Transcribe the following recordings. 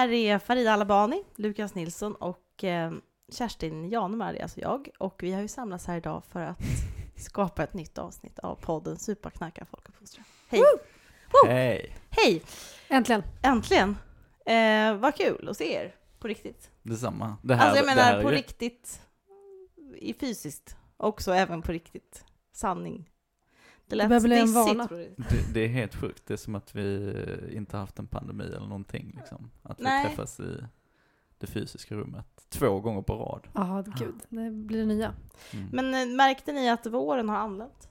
här är Farida Alabani, Lukas Nilsson och eh, Kerstin Janemar, alltså jag. Och vi har ju samlats här idag för att skapa ett nytt avsnitt av podden Superknarkar Folkuppfostran. Hej! Woo! Hej! Hej! Äntligen. Äntligen! Eh, vad kul att se er, på riktigt. Detsamma. Det här, alltså jag det här menar på ju- riktigt, i fysiskt, också även på riktigt. Sanning. Det lät bli en vana. det, det är helt sjukt. Det är som att vi inte haft en pandemi eller någonting. Liksom. Att vi Nej. träffas i det fysiska rummet två gånger på rad. Ja, gud. Det blir det nya. Mm. Men eh, märkte ni att våren har anlänt?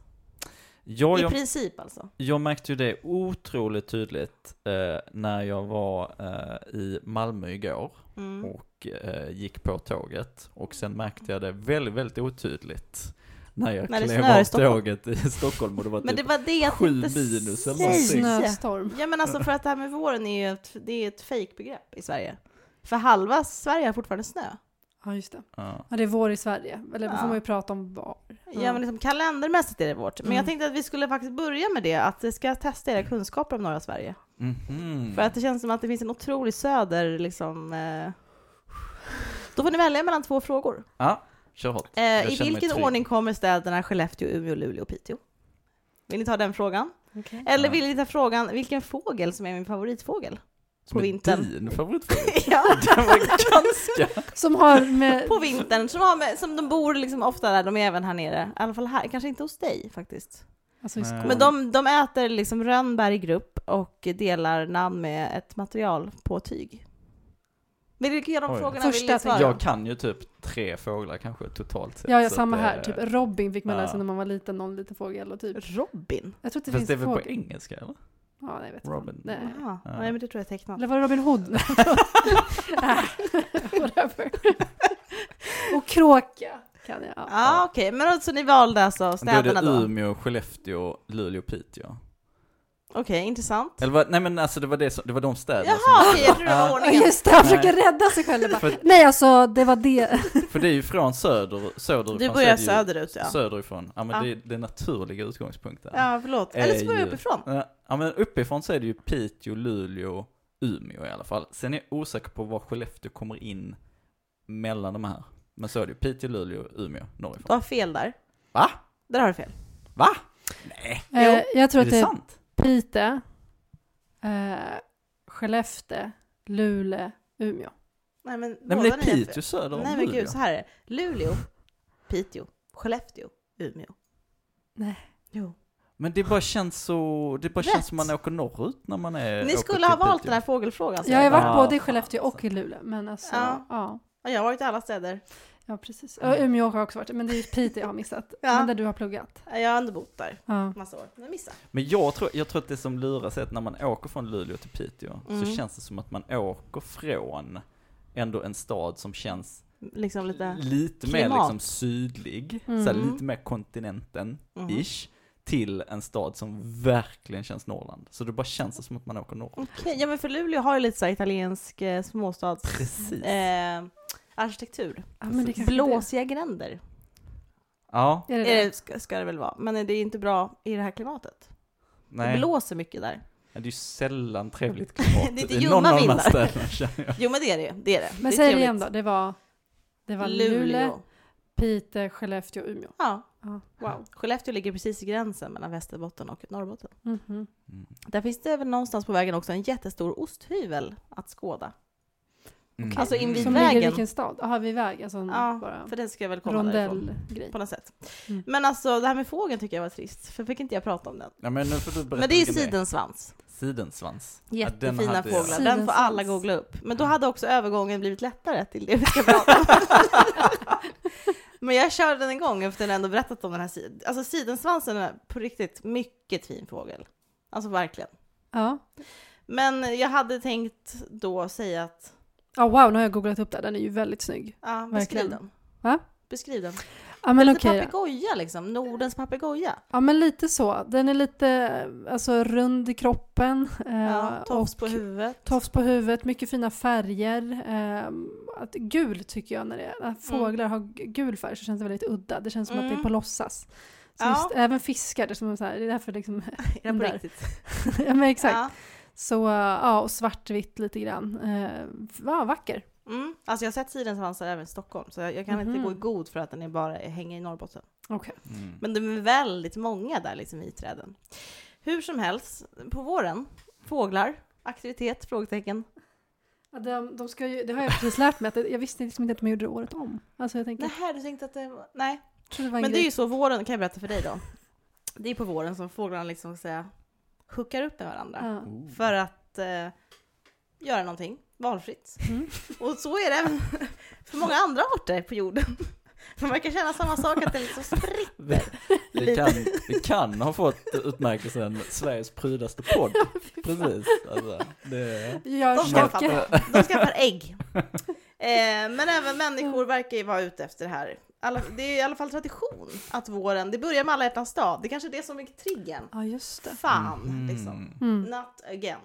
ja, I jag, princip alltså. jag märkte ju det otroligt tydligt eh, när jag var eh, i Malmö igår Mm. och eh, gick på tåget. Och sen märkte jag det väldigt, väldigt otydligt när jag När det klev av Stockholm. tåget i Stockholm och det var Men typ det var det jag sju minus eller någonting. Snöstorm. Ja men alltså för att det här med våren är ju ett, det är ett fejkbegrepp i Sverige. För halva Sverige har fortfarande snö. Ja, just det. Ja. Ja, det är vår i Sverige. Eller då Ja. får man ju prata om var. Ja, men liksom kalendermässigt är det vårt. Men jag Mm. tänkte att vi skulle faktiskt börja med det, att vi ska testa era kunskaper om norra Sverige. Mhm. För att det känns som att det finns en otrolig söder liksom... Eh... Då får ni välja mellan två frågor. Ja, kör hårt. Eh, I vilken ordning kommer städerna Skellefteå, Umeå, Luleå och Piteå? Vill ni ta den frågan? Okej. Eller Ja. vill ni ta frågan, vilken fågel som är min favoritfågel? Som på är vintern. din favoritfråga? ja, Den var ganska... Som har med... på vintern, som, har med, som de bor liksom ofta där, de är även här nere. I alla fall här, kanske inte hos dig faktiskt. Alltså. Men de, de äter liksom rönnbär i grupp och delar namn med ett material på tyg. Vilka av de Oj. frågorna Första vill ni svara? Jag kan ju typ tre fåglar kanske totalt sett. Ja, ja, samma här. Typ Robin fick man ja. lära sig när man var liten, någon liten fågel och typ. Robin? Jag tror att det Fast finns det är väl på engelska eller? Ja, nej, vet Robin. Nej. Jaha, Ja. nej men det tror jag är tecknat. Eller var det Robin Hood? Whatever. och kråka kan jag. Ja, Ja. okej, men alltså ni valde alltså Då är städerna det då? Umeå, Skellefteå, Luleå, Piteå. Okej, intressant. Eller vad, nej men alltså det var, det som, det var de städerna Jaha, okej, jag tror det var ordningen. just det, han Nej. försöker rädda sig själv. Bara, För- Nej, alltså det var det. som, för det är ju från söder, söderifrån. Du börjar det söderut ja. Söderifrån, ja men Ja. Det, är det är naturliga utgångspunkten. Ja, förlåt. Eller så börjar jag uppifrån. Ja, men uppifrån så är det ju Piteå, Luleå, Umeå i alla fall. Sen är jag osäker på var Skellefteå kommer in mellan de här. Men så är det ju Piteå, Luleå, Umeå, Du norrifrån. har fel där. Va? Där har du fel. Va? Nej, Eh, jag tror är att det det är sant? Pite, eh, Skellefteå, Luleå, Umeå. Nej men, Nej men det är. Piteå söder om Nej men Luleå. gud, så här är det. Luleå, Piteå, Skellefteå, Umeå. Nej. Jo. Men det bara känns så, det bara Rätt. känns som man åker norrut när man är Ni åker skulle till ha valt Piteå. den här fågelfrågan. så Jag har varit Ja, både i fan, Skellefteå och i Luleå. Men alltså, Ja. ja. Ja, jag har varit i alla städer. Ja, precis. Och Umeå har jag också varit, men det är ju Piteå jag har missat. Ja. Men där du har pluggat. Jag har ändå bott där Ja. massa år. Men jag missade. Men jag tror, jag tror att det som luras är att när man åker från Luleå till Piteå Mm. så känns det som att man åker från ändå en stad som känns Liksom lite... lite mer liksom sydlig, så här, Mm. lite mer kontinenten-ish, Mhm. till en stad som verkligen känns Norrland. Så det bara känns som att man åker norrut. Okej, ja men för Luleå har ju lite så här italiensk eh, småstads... Precis. Eh, arkitektur. ja, men det Blåsiga gränder. Ja, det. Är det det? det, ska, ska det väl vara. Men det är inte bra i det här klimatet. Det nej. blåser mycket där. Det är ju sällan trevligt klimat Det är inte ljumma vindar. Jo men det är det. det, är det. Men det är säg det igen då. Det var, det var Luleå, Luleå. Piteå, Skellefteå, Umeå. Ja. Wow. Skellefteå ligger precis i gränsen mellan Västerbotten och Norrbotten. Mhm. Mm. Där finns det väl någonstans på vägen också en jättestor osthyvel att skåda. Mm. Alltså invid Som ligger i vägen. vilken stad? Jaha, vid väg? Alltså Ja, bara för den ska jag väl komma därifrån. På något sätt. Mm. Men alltså det här med fågeln tycker jag var trist, för fick inte jag prata om den. Ja men nu får du Men det är sidensvans. Sidensvans. Ja, den Jättefina jag. fåglar, den får Sidensvans. alla googla upp. Men då hade också övergången blivit lättare till det vi ska prata om. Men jag körde den en gång efter att jag ändå berättat om den här sidan. Alltså sidensvansen är på riktigt mycket fin fågel. Alltså verkligen. Ja. Men jag hade tänkt då säga att, Ja, wow, nu har jag googlat upp det. Den är ju väldigt snygg. ja, beskriv Verkligen. den. Va? Beskriv den. Ja, men lite papegoja liksom, Nordens papegoja. Ja, men lite så. Den är lite alltså, rund i kroppen. Eh, Ja, tofs på huvudet. Tofs på huvudet, mycket fina färger. Eh, att, gul tycker jag när det är, när fåglar har g- gul färg så känns det väldigt udda. Det känns som att det är Mm. på låtsas. Ja. just, även fiskar, det är, som så här, det är därför liksom, Är det på riktigt? ja men exakt. Ja. Så ja, och svartvitt lite grann. Eh, ja, vacker. Mm. Alltså jag har sett sidensvansar även i Stockholm, så jag, jag kan inte Mhm. gå i god för att den är bara hänger i Norrbotten. Okej. Mm. Men de är väldigt många där liksom i träden. Hur som helst, på våren, fåglar, aktivitet, frågetecken. Ja, de, de ska ju, det har jag precis lärt mig, att det- jag visste liksom inte att de gjorde det året om. Alltså jag tänkte, Nej, du tänkte att det var... Nej. det var en Men det grej. är ju så, våren kan jag berätta för dig då. Det är på våren som fåglarna liksom säga hookar upp med varandra. Ja. För att eh, göra någonting valfritt. Mm. Och så är det även för många andra arter på jorden. Man verkar känna samma sak, att det liksom spritter. Vi kan, vi kan ha fått utmärkelsen Sveriges prydaste podd. Precis. Alltså, det, De skaffar, de skaffar ägg. Eh, men även människor verkar ju vara ute efter det här. Alla, det är i alla fall tradition att våren, det börjar med alla hjärtans dag. Det är kanske är det som är triggern. Ja, just det. Fan, Mhm. liksom. Mm. Not again.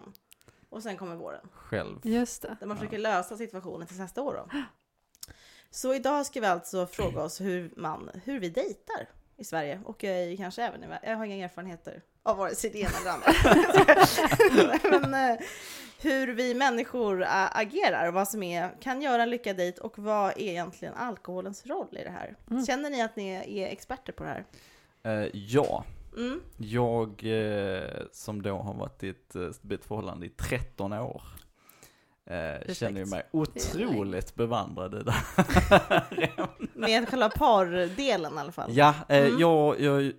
Och sen kommer våren. Själv. Just det. Där man försöker lösa situationen till nästa år då. Så idag ska vi alltså fråga oss hur, man, hur vi dejtar i Sverige och eh, kanske även i. Jag har inga erfarenheter av vare sig det ena eller andra. Men eh, hur vi människor ä, agerar, vad som är, kan göra en lyckad dejt och vad är egentligen alkoholens roll i det här? Mm. Känner ni att ni är experter på det här? Eh, ja, Mm. jag eh, som då har varit i ett eh, stabilt förhållande i 13 år. Eh, känner ju mig otroligt bevandrad i det Med själva pardelen i alla fall. Ja, eh, Mm. jag, jag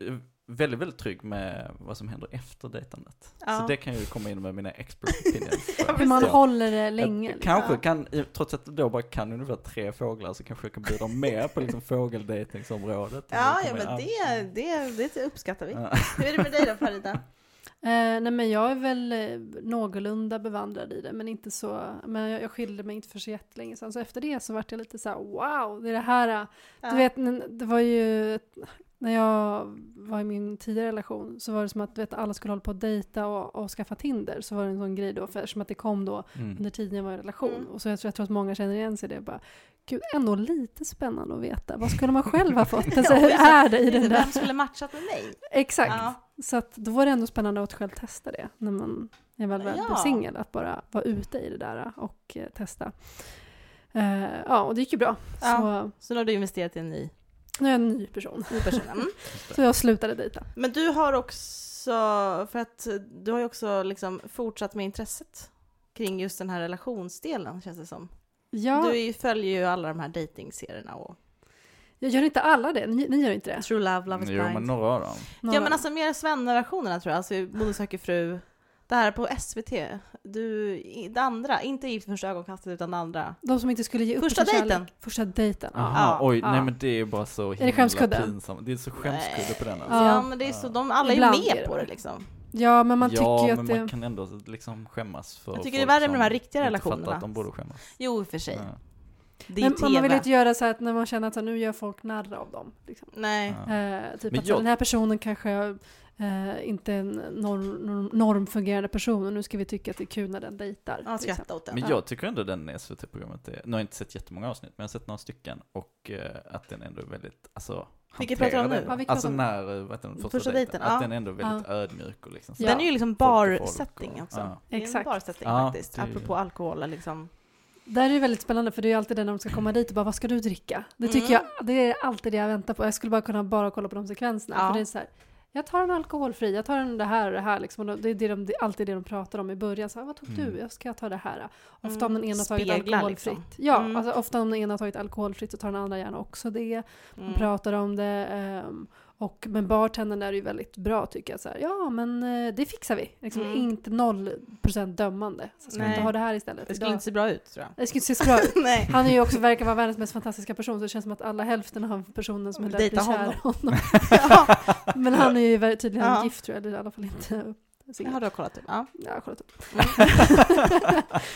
väldigt, väldigt trygg med vad som händer efter dejtandet. Ja. Så det kan jag ju komma in med mina expert opinions. Hur man Ja. håller det länge. Jag. Kanske Ja. kan, trots att jag då bara kan ungefär tre fåglar så kanske jag kan bjuda mer på liksom fågeldejtingsområdet. Ja, ja, men det, det, det uppskattar vi. Ja. Hur är det med dig då Farida? Eh, nej men jag är väl eh, någorlunda bevandrad i det men inte så, men jag, jag skilde mig inte för så jättelänge sedan så efter det så vart jag lite så här: wow, det är det här, eh, Ja. du vet det var ju, när jag var i min tidigare relation så var det som att du vet, alla skulle hålla på att dejta och, och skaffa Tinder så var det en sån grej då för eftersom att det kom då Mm. under tiden jag var i relation Mm. och så jag tror, jag tror att många känner igen sig i det bara Gud, ändå lite spännande att veta. Vad skulle man själv ha fått? Alltså, hur är det i den Vem där? skulle matchat med mig? Exakt. Ja. Så att då var det ändå spännande att själv testa det när man är väl väl Ja. singel. Att bara vara ute i det där och eh, testa. Eh, ja, och det gick ju bra. Ja. Så Så nu har du investerat i en ny, nu är jag en ny person. ny person. Mm. Så jag slutade dejta. Men du har också, för att du har ju också liksom fortsatt med intresset kring just den här relationsdelen känns det som. Ja, Du är ju, följer ju alla de här datingserierna och jag gör inte alla det. Ni, ni gör inte det? True Love, Love is Jo, men Blind. några av dem. Några. Ja men alltså mer Svenne-versionerna tror jag, alltså Bonde söker fru. Det här på SVT, du, det andra, inte Gift första ögonkastet utan det andra. De som inte skulle ge upp Första dejten. kärlek. Första dejten. Ja. Jaha, oj, ja. nej men det är ju bara så det himla skämskudde? pinsamt. Det är så skämskudde på den Ja, alltså. Ja. men det är så, de, alla är Ibland är med det på det liksom. Ja, men man ja, tycker ju men att det... man kan ändå liksom skämmas för Jag tycker det är värre med de här riktiga relationerna. att de borde skämmas. Jo, i och för sig. Ja. Det är Men ju man vill TV. inte göra så att när man känner att så, nu gör folk narr av dem. Liksom. Nej. Ja. Eh, typ Men att jag- den här personen kanske eh, inte en norm, norm, normfungerande person och nu ska vi tycka att det är kul när den dejtar. Ja, skratta åt den. Men Ja. jag tycker ändå den SVT-programmet är, nu har jag inte sett jättemånga avsnitt, men jag har sett några stycken och eh, att den ändå är väldigt, alltså Vilket pratar du om nu? Ja, Alltså när, eh, vad heter den, första, Första dejten, att ja. den ändå är väldigt ödmjuk och liksom så. Ja. Den är ju liksom bar-setting också. ja. Det är en Exakt. bar-setting Ja, faktiskt, det apropå alkohol liksom. Där är det väldigt spännande för det är ju alltid det när de ska komma dit och bara vad ska du dricka? Det tycker Mm. jag, det är alltid det jag väntar på. Jag skulle bara kunna bara kolla på de sekvenserna. Ja. För det är så här, jag tar en alkoholfri, jag tar en det här och det här liksom. Och det är det de, det alltid det de pratar om i början. Så här, vad tog Mm. du? Jag ska ta det här. Ofta Mm. om den ena har tagit Speglar, alkoholfritt. liksom. Ja, Mm. alltså ofta om den ena tagit alkoholfritt så tar den andra gärna också det. De Mm. pratar om det. ehm, och med bartendern är ju väldigt bra tycker jag. Så här, ja, men eh, det fixar vi. Liksom, Mm. Inte noll procent dömande. Så ska vi inte Nej. ha det här istället? Det skulle inte se bra ut tror jag. det skulle inte se så bra ut. Nej. Han är ju också, verkar vara världens mest fantastiska person så det känns som att alla hälften av personen som är där blir kär honom. ja. Men han är ju tydligen Ja. gift tror jag, eller i alla fall inte Det singel. har du kollat upp. Ja. Jag har kollat upp.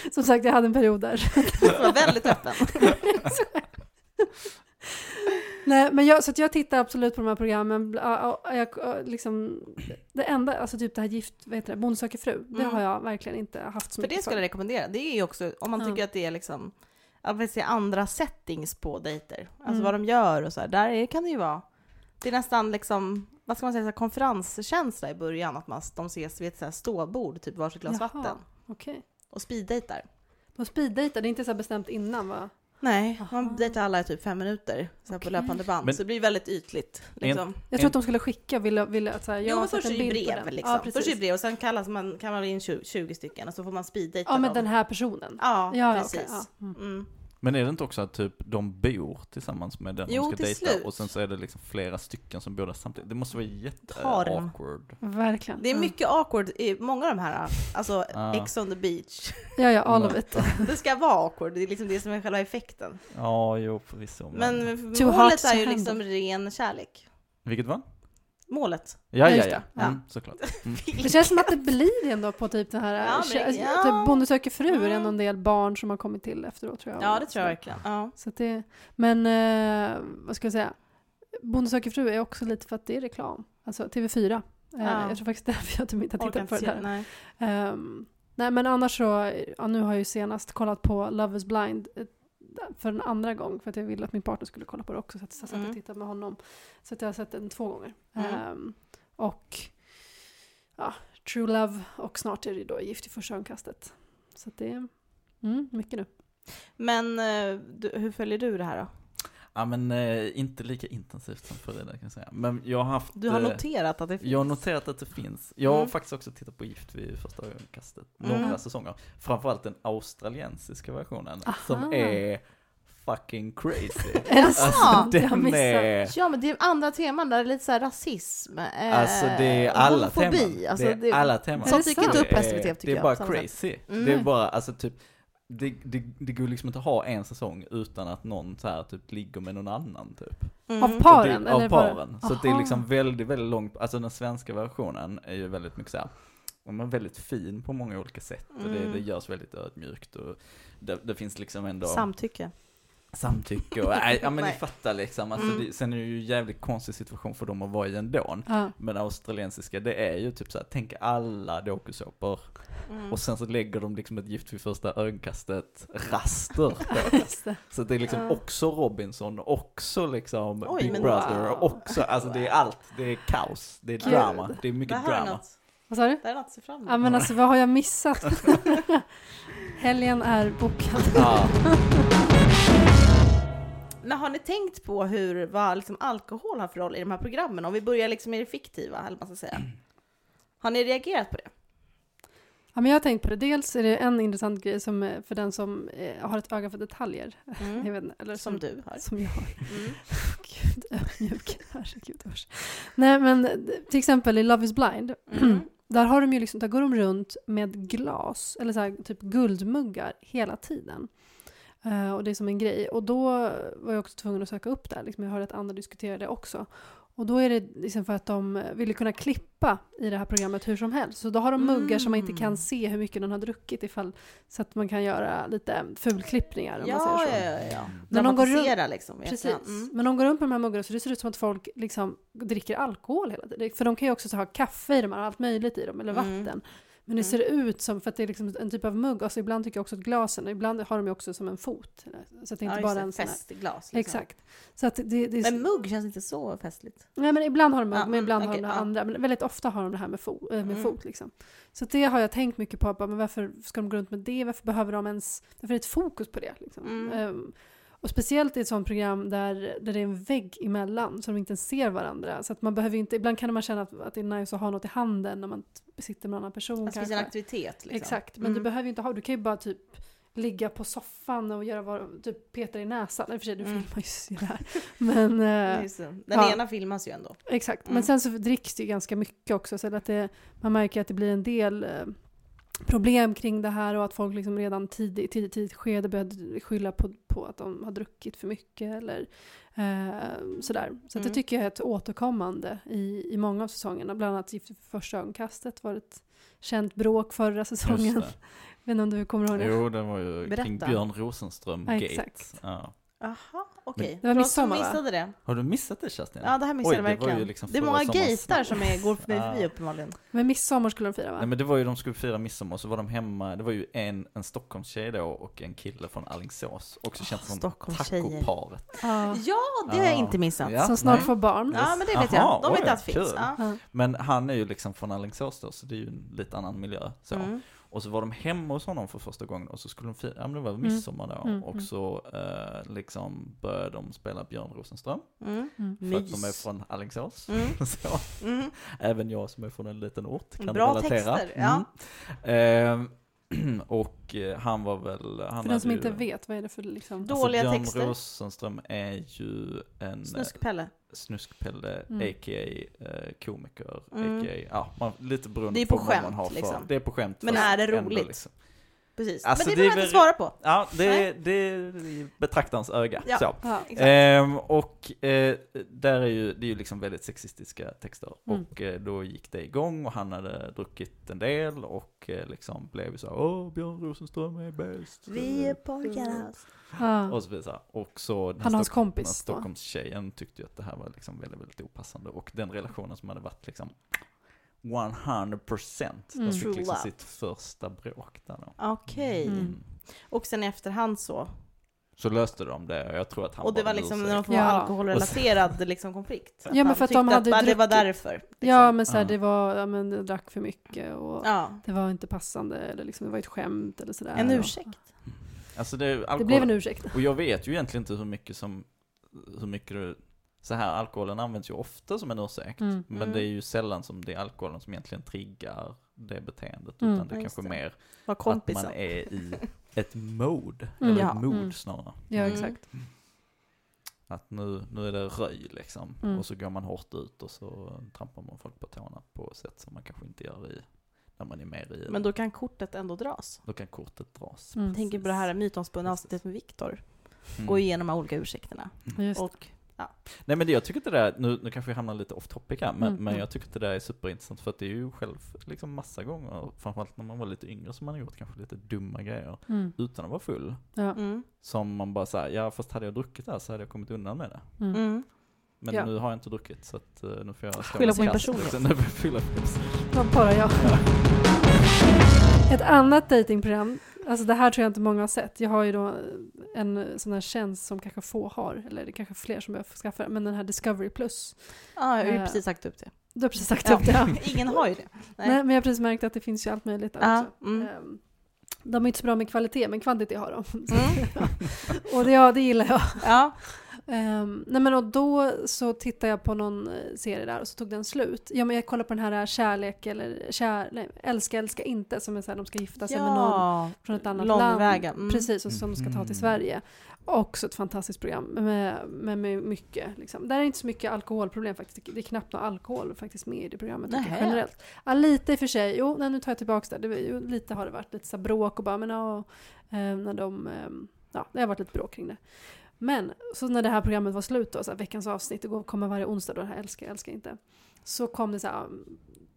som sagt, jag hade en period där. Du var väldigt öppen. Nej, men jag, så att jag tittar absolut på de här programmen. Ja, ja, Jag, ja, liksom, det enda, alltså typ det här gift, vad heter det, Bonde söker fru, det Mm. har jag verkligen inte haft så För det mycket skulle jag rekommendera. Det är ju också, om man tycker att det är liksom, jag vill säga andra settings på dejter. Alltså Mm. vad de gör och så här. Där är, kan det ju vara, det är nästan liksom vad ska man säga, så här konferenskänsla i början, att man, de ses vid ett så här ståbord, typ varsitt glas Jaha. vatten. Okej. Och speeddejtar. De speeddejtar, det är inte så bestämt innan va? Nej, man dejtar alla i typ fem minuter så här på löpande band. Men- så det blir väldigt ytligt. Liksom. Jag tror att de skulle skicka, ville, ville att så här, jag Jo, men först en är brev den. liksom. Ja, först är det brev och sen kallas man, kan man in 20, 20 stycken och så får man speeddejta Ja, med dem. den här personen. Ja, Ja, ja, precis. okej, ja. Mm. Mm. Men är det inte också att typ de bor tillsammans med den Jo, de ska dejta slut. och sen så är det liksom flera stycken som bor där samtidigt? Det måste vara Harm. jätte-awkward. Verkligen. Det är Ja. mycket awkward i många av de här, alltså Ja. Ex on the beach. Ja, ja, all of it. Det ska vara awkward, det är liksom det som är själva effekten. Ja, jo förvisso. Men Too målet är ju liksom ren kärlek. Vilket var? Målet. Ja, Ja, ja, ja. det. Mm, såklart. Mm. Det känns som att det blir ändå på typ den här, Ja, men- ja. typ Bonde söker fru, är det Mm. ändå en del barn som har kommit till efteråt tror jag. Ja, det tror jag verkligen. Ja. Så att det, men eh, vad ska jag säga? Bonde söker fru är också lite för att det är reklam. Alltså TV4. Eh, Ja. Jag tror faktiskt därför jag typ inte har tittat på det här. Nej. Ehm, nej men annars så, ja, nu har jag ju senast kollat på Love is blind för en andra gång för att jag ville att min partner skulle kolla på det också så att jag satt och Mm. tittade med honom. Så att jag har sett den två gånger. Ehm, och ja, True Love och snart är det då Gift i första ögonkastet. Så det är mm, mycket nu. Men eh, du, hur följer du det här då? Ja men eh, inte lika intensivt som Frida kan jag säga. Men jag har haft... Du har eh, som att det finns? Jag har noterat att det finns. Jag har Mm. faktiskt också tittat på Gift vid första ögonkastet. Mm. Några säsonger. Framförallt den australiensiska versionen. Aha. Som är fucking crazy. Är det Alltså sant? Den är... Ja, men det är andra teman där det är lite så här rasism. Eh, Alltså det är alla homofobi. teman. Alltså, det är alla teman. Sånt dyker inte Det upp på är- SVT tycker Det är jag, bara på samma sätt. crazy. Mm. Det är bara, alltså typ, det, det, det går liksom inte att ha en säsong utan att någon så här typ ligger med någon annan typ. Mm. Av Så paren? det, av bara- paren. Så att det är liksom väldigt, väldigt långt, alltså den svenska versionen är ju väldigt mycket såhär, de är väldigt fin på många olika sätt och det, Mm. det görs väldigt ödmjukt och det, det finns liksom ändå Samtycke. Samtycke och, nej, ja men ni fattar liksom, alltså Mm. det, sen är det ju en jävligt konstig situation för dem att vara i ändå. Ja. Men australiensiska, det är ju typ såhär, tänk alla dokusåpor Mm. och sen så lägger de liksom ett gift vid första ögonkastet raster på det. Det. Så det är liksom Ja. också Robinson, också liksom Oj, Big Brother, Wow. också, alltså det är allt, det är kaos, det är Gud. drama, det är Det mycket är drama. något, Vad sa du? det är något att se fram Ja emot. men alltså vad har jag missat? Helgen är bokad. Ja. Men har ni tänkt på hur, vad liksom alkohol har för roll i de här programmen? Om vi börjar liksom i det fiktiva, eller man ska säga. Har ni reagerat på det? Ja, men jag har tänkt på det. Dels är det en intressant grej som eh, för den som eh, har ett öga för detaljer. Vet, inte, eller Som du har. Som jag har. Mm. Gud, ödmjuk. Herregud, usch. Nej, men till exempel i Love is blind. Mm. Där, har de ju liksom, där går de runt med glas, eller så här, typ guldmuggar, hela tiden. Eh, och det är som en grej. Och då var jag också tvungen att söka upp det. Liksom, jag hörde att andra diskuterade det också. Och då är det liksom för att de ville kunna klippa i det här programmet hur som helst. Så då har de muggar som man inte Mm. kan se hur mycket den har druckit ifall, så att man kan göra lite fulklippningar om man Ja, säger så. ja, ja, ja. Men de går runt- liksom. Precis. Mm. Men de går runt med de här muggarna så det ser ut som att folk liksom dricker alkohol hela tiden. För de kan ju också så ha kaffe i dem, allt möjligt i dem, eller Mm. Men det ser ut som, för att det är liksom en typ av mugg, alltså ibland tycker jag också att glasen, ibland har de ju också som en fot. Så att det är Ja, inte just bara en sån här. Festglas. Liksom. Exakt. Så att det, det är, Men mugg känns inte så festligt. nej, men ibland har de mugg, Ja, men ibland mm, har de det ja. andra. Men väldigt ofta har de det här med, fo, äh, med Mm. fot. Liksom. Så det har jag tänkt mycket på. Men varför ska de gå runt med det? Varför behöver de ens... Varför är det ett fokus på det? Liksom? Mm. Ehm, och speciellt i ett sånt program där, där det är en vägg emellan så de inte ens ser varandra. Så att man behöver inte, ibland kan man känna att, att det är nice att ha något i handen när man sitter med en annan person. Alltså, finns en kanske. aktivitet liksom. Exakt, men Mm. du behöver ju inte ha, du kan ju bara typ ligga på soffan och göra vad, typ peta i näsan. I och för sig, du Mm. filmar ju det här. Men eh, Just det. Den ja. ena filmas ju ändå. exakt, Mm. men sen så dricks det ju ganska mycket också så att det, man märker att det blir en del eh, problem kring det här och att folk liksom redan tidigt, tidigt, tidigt skede började skylla på, på att de har druckit för mycket eller eh, sådär. Så att det Mm. tycker jag är ett återkommande i, i många av säsongerna. Bland annat i första ögonkastet var det ett känt bråk förra säsongen. Det. Vet inte om du kommer ihåg det? Jo, den var ju Berätta. kring Björn Rosenström Ja, Jaha, okej. Det var som missade det. Har du missat det Kerstin? Ja, det här missade jag det var verkligen. ju liksom det är många snabbt. som är, går förbi uppenbarligen. Men midsommar skulle de fira va? Nej men det var ju, de skulle fira midsommar och så var de hemma, det var ju en, en Stockholmstjej då och en kille från Alingsås, också känt som Stockholmstjejer. tacoparet. Ja. Ja, det har jag Ja. inte missat. Ja. Som snart nej. får barn. Ja, men det vet Jaha, jag. De vet oj, att finns. kul. Ja. Ja. Men han är ju liksom från Alingsås då, så det är ju en lite annan miljö. Så. Mm. Och så var de hemma hos honom för första gången och så skulle de fira, ja men det var Mm. midsommar då. Mm, Och mm. så eh, liksom började de spela Björn Rosenström, Mm. Mm. för att de är från Alingsås. Mm. så. Mm. Även jag som är från en liten ort kan Bra relatera. texter, ja. Mm. Och eh, han var väl... Han För den som hade inte ju, vet, vad är det för liksom? Då- Dåliga alltså Björn texter. Rosenström är ju en Snuskpelle. eh, snuskpelle, Mm. a.k.a. Eh, komiker, Mm. a.k.a. Ja, man, lite beroende på, vad man har för... liksom. Det är på skämt. Men är det ändå roligt? Liksom. Precis. Alltså, men det behöver jag inte svara på. Ja, det, det är betraktarens öga. Ja. Så. Ja. Exakt. Ehm, och eh, där är ju, det är ju liksom väldigt sexistiska texter. Mm. Och eh, då gick det igång och han hade druckit en del och eh, liksom blev så här, åh Björn Rosenström är bäst. Vi är pojkar Ja. Och så vidare. Och så den Han och hans kompis den. Stockholmstjejen tyckte ju att det här var liksom väldigt, väldigt opassande. Och den relationen som hade varit liksom 100% Mm. De fick liksom love. sitt första bråk där då. Okej. Mm. Och sen i efterhand så. Så löste de det och jag tror att han Och det var om liksom form av Ja. alkoholrelaterad liksom konflikt. Ja, men för att de tyckte hade bara det var därför. Liksom. Ja, men så här, det var, ja men jag drack för mycket och Ja. det var inte passande eller liksom, det var ett skämt eller sådär. En Och- ursäkt. Alltså det, Det blev en ursäkt. Och jag vet ju egentligen inte hur mycket som, hur mycket det, så här alkoholen används ju ofta som en ursäkt. Mm. Men Mm. det är ju sällan som det är alkoholen som egentligen triggar det beteendet. Mm. Utan det är kanske det. mer att man är i ett mode. Mm. Eller Ja. ett mood Mm. snarare. Ja, Mm. exakt. Att nu, nu är det röj liksom. Mm. Och så går man hårt ut och så trampar man folk på tårna på sätt som man kanske inte gör i, när man är mer i Men då kan kortet ändå dras. då kan kortet dras. Mm. Tänker på det här mytomspunna avsnittet med Viktor. Mm. Gå igenom de här olika ursäkterna. Just. Och Nej men det, jag tycker inte det där, nu, nu kanske vi hamnar lite off topic här, men, Mm, men mm. jag tycker inte det där är superintressant för att det är ju själv liksom massa gånger, framförallt när man var lite yngre, som man har gjort kanske lite dumma grejer Mm. utan att vara full. Ja. mm. Som man bara säger, ja fast hade jag druckit det här så hade jag kommit undan med det. Mm. Mm. Men Ja. nu har jag inte druckit så att eh, nu får jag Skylla på min personlighet. skylla på bara jag. Ett annat datingprogram, alltså det här tror jag inte många har sett. Jag har ju då en sån här tjänst som kanske få har, eller det är kanske fler som behöver skaffa men den här Discovery Plus. Ja, jag har ju Eh, precis sagt upp det. Du har precis sagt Ja. upp det. Ja. Ingen har ju det. Nej. Nej. men jag har precis märkt att det finns ju allt möjligt där Ja, också. mm. Ehm, De är inte så bra med kvalitet, men kvantitet har de. Mm. och det, ja, det gillar jag. Ja. Um, nej men och då så tittade jag på någon eh, serie där och så tog den slut. Ja men jag kollade på den här eh, Kärlek eller kär, nej, Älska älska inte som är så här, de ska gifta sig med någon ja. från ett annat land. Mm. Precis, och som de ska ta till Sverige. Också ett fantastiskt program med, med, med mycket. Liksom. Där är inte så mycket alkoholproblem faktiskt. Det är knappt någon alkohol faktiskt med i det programmet. jag, generellt. Ja, lite i och för sig. Jo, nej, nu tar jag tillbaka det. det var, ju, lite har det varit. Lite så bråk och bara, men ja, eh, när de, eh, ja, det har varit lite bråk kring det. Men så när det här programmet var slut då, så här, veckans avsnitt, det kommer varje onsdag då, det här älskar jag, älskar inte. Så kom det så här,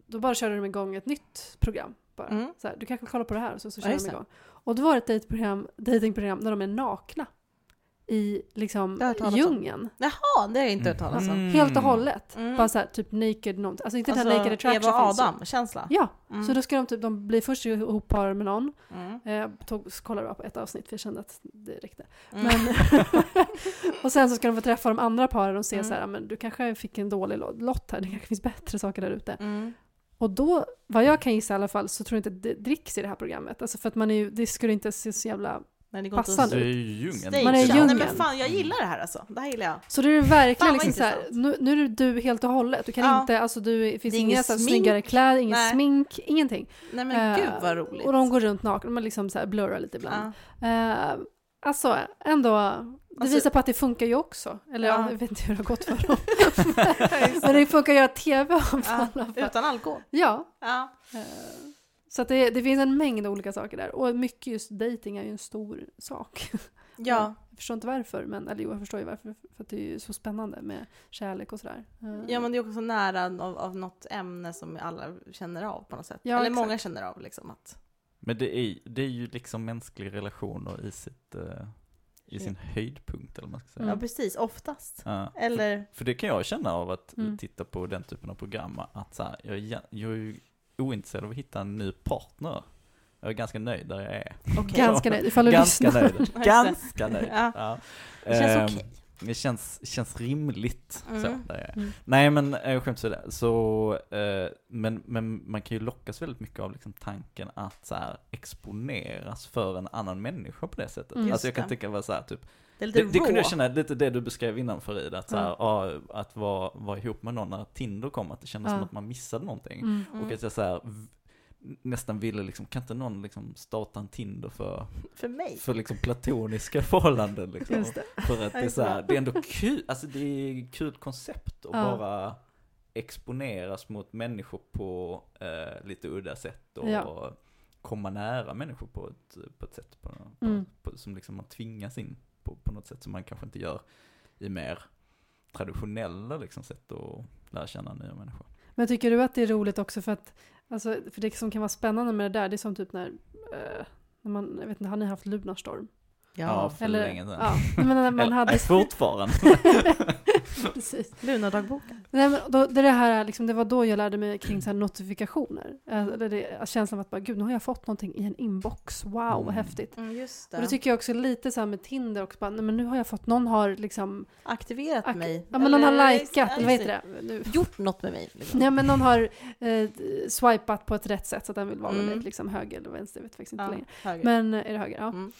då bara körde de igång ett nytt program. Bara. Mm. Så här, du kanske kollar på det här, så, så Ja, kör just de igång. Och då var det ett dejtprogram, datingprogram där de är nakna. I liksom talas om. Jaha, det har jag inte hört talas om. Mm. Helt och hållet. Mm. Bara så här, typ naked någonting. Alltså inte den Alltså, här naked attraction Eva och. Adam-känsla. Ja, Mm. så då ska de typ, de blir först ihoppar med någon. Mm. Jag tog, kollade bara på ett avsnitt för jag kände att det räckte. Mm. Men, och sen så ska de få träffa de andra paren och se Mm. så här, men du kanske fick en dålig lo- lott här, det kanske finns bättre saker där ute. Mm. Och då, vad jag kan gissa i alla fall, så tror jag inte det dricks i det här programmet. Alltså för att man är ju, det skulle inte se så jävla... Nej, det går Passande. Ju djungeln. Stage. Man är i Nej djungeln. men fan, jag gillar det här alltså. Det här gillar jag. Så det är verkligen liksom så här, nu, nu är du helt och hållet. Du kan Ja. inte, alltså du, finns Det inga ingen så här, snyggare kläder, ingen Nej. smink, ingenting. Nej men gud Eh, vad roligt. Och de går runt nakna, de liksom så här blurrar lite ibland. ja. Eh, alltså ändå, det Alltså- visar på att det funkar ju också. Eller ja. Ja. jag vet inte hur det har gått för dem. Men det funkar att göra tv i Ja, alla fall. Utan alkohol. Ja. Ja. eh, Så att det, det finns en mängd olika saker där. Och mycket just dating är ju en stor sak. Ja. Jag förstår inte varför, men eller jo, jag förstår ju varför. För att det är ju så spännande med kärlek och sådär. Eh, ja, men det är också nära av, av något ämne som alla känner av på något sätt. Ja, Eller exakt. många känner av liksom att... Men det är, det är ju liksom mänskliga relationer i sitt, eh, i sin höjdpunkt eller vad man ska säga. Ja, precis. Oftast. Ja. Eller, För det kan jag känna av att Mm. titta på den typen av program, att så här, jag, jag är ju ointresserad av att hitta en ny partner. Jag är ganska nöjd där jag är. okej. Ganska nöjd, ifall du Ganska lyssnar. nöjd. Ganska nöjd. Ja. Ja. Det känns Ehm, okej. Det känns, känns rimligt så, Mm. där jag är. Mm. Nej men äh, skämt åsido, så, eh, men, men man kan ju lockas väldigt mycket av liksom tanken att så här, exponeras för en annan människa på det sättet. Mm. Alltså jag kan det. tänka vara så här, typ, Det lite det, det kunde jag känna, lite det du beskrev innan Farid, att, så här, ja, att vara, vara ihop med någon när Tinder kom, att det kändes Ja. som att man missade någonting. Mm. Mm. Och att jag så här, nästan ville liksom, kan inte någon liksom starta en Tinder för, För mig. för liksom platoniska förhållanden liksom? För att det är så här, det är ändå kul, alltså det är ett kul koncept att bara exponeras mot människor på eh, lite udda sätt och Ja. komma nära människor på ett, på ett sätt på, på, Mm. på, som liksom man tvingas in på, på något sätt som man kanske inte gör i mer traditionella liksom sätt att lära känna nya människor. Men tycker du att det är roligt också för att, alltså, för det som kan vara spännande med det där, det är som typ när, eh, när man, jag vet inte, har ni haft Lunarstorm? Ja, för länge sedan. Ja, men när man Eller, hade... nej, fortfarande. Precis. Lunardagboken. Nej, men då, det, är det, här, liksom, det var då jag lärde mig kring så här notifikationer. Eh, Eller det, känslan av att bara, gud, nu har jag fått någonting i en inbox. Wow, vad Mm. häftigt. Mm, just Och det tycker jag också är lite så här med Tinder också, bara, nej, men nu har jag fått, någon har liksom, Aktiverat ak- mig. ja men någon har likat, eller vad heter det? Nu. Gjort något med mig. Liksom. Ja men någon har eh, swipat på ett rätt sätt så att den vill vara med Mm. dig, liksom höger eller vänster, jag vet faktiskt inte Ja, längre. höger. Men är det höger? Ja. Mm.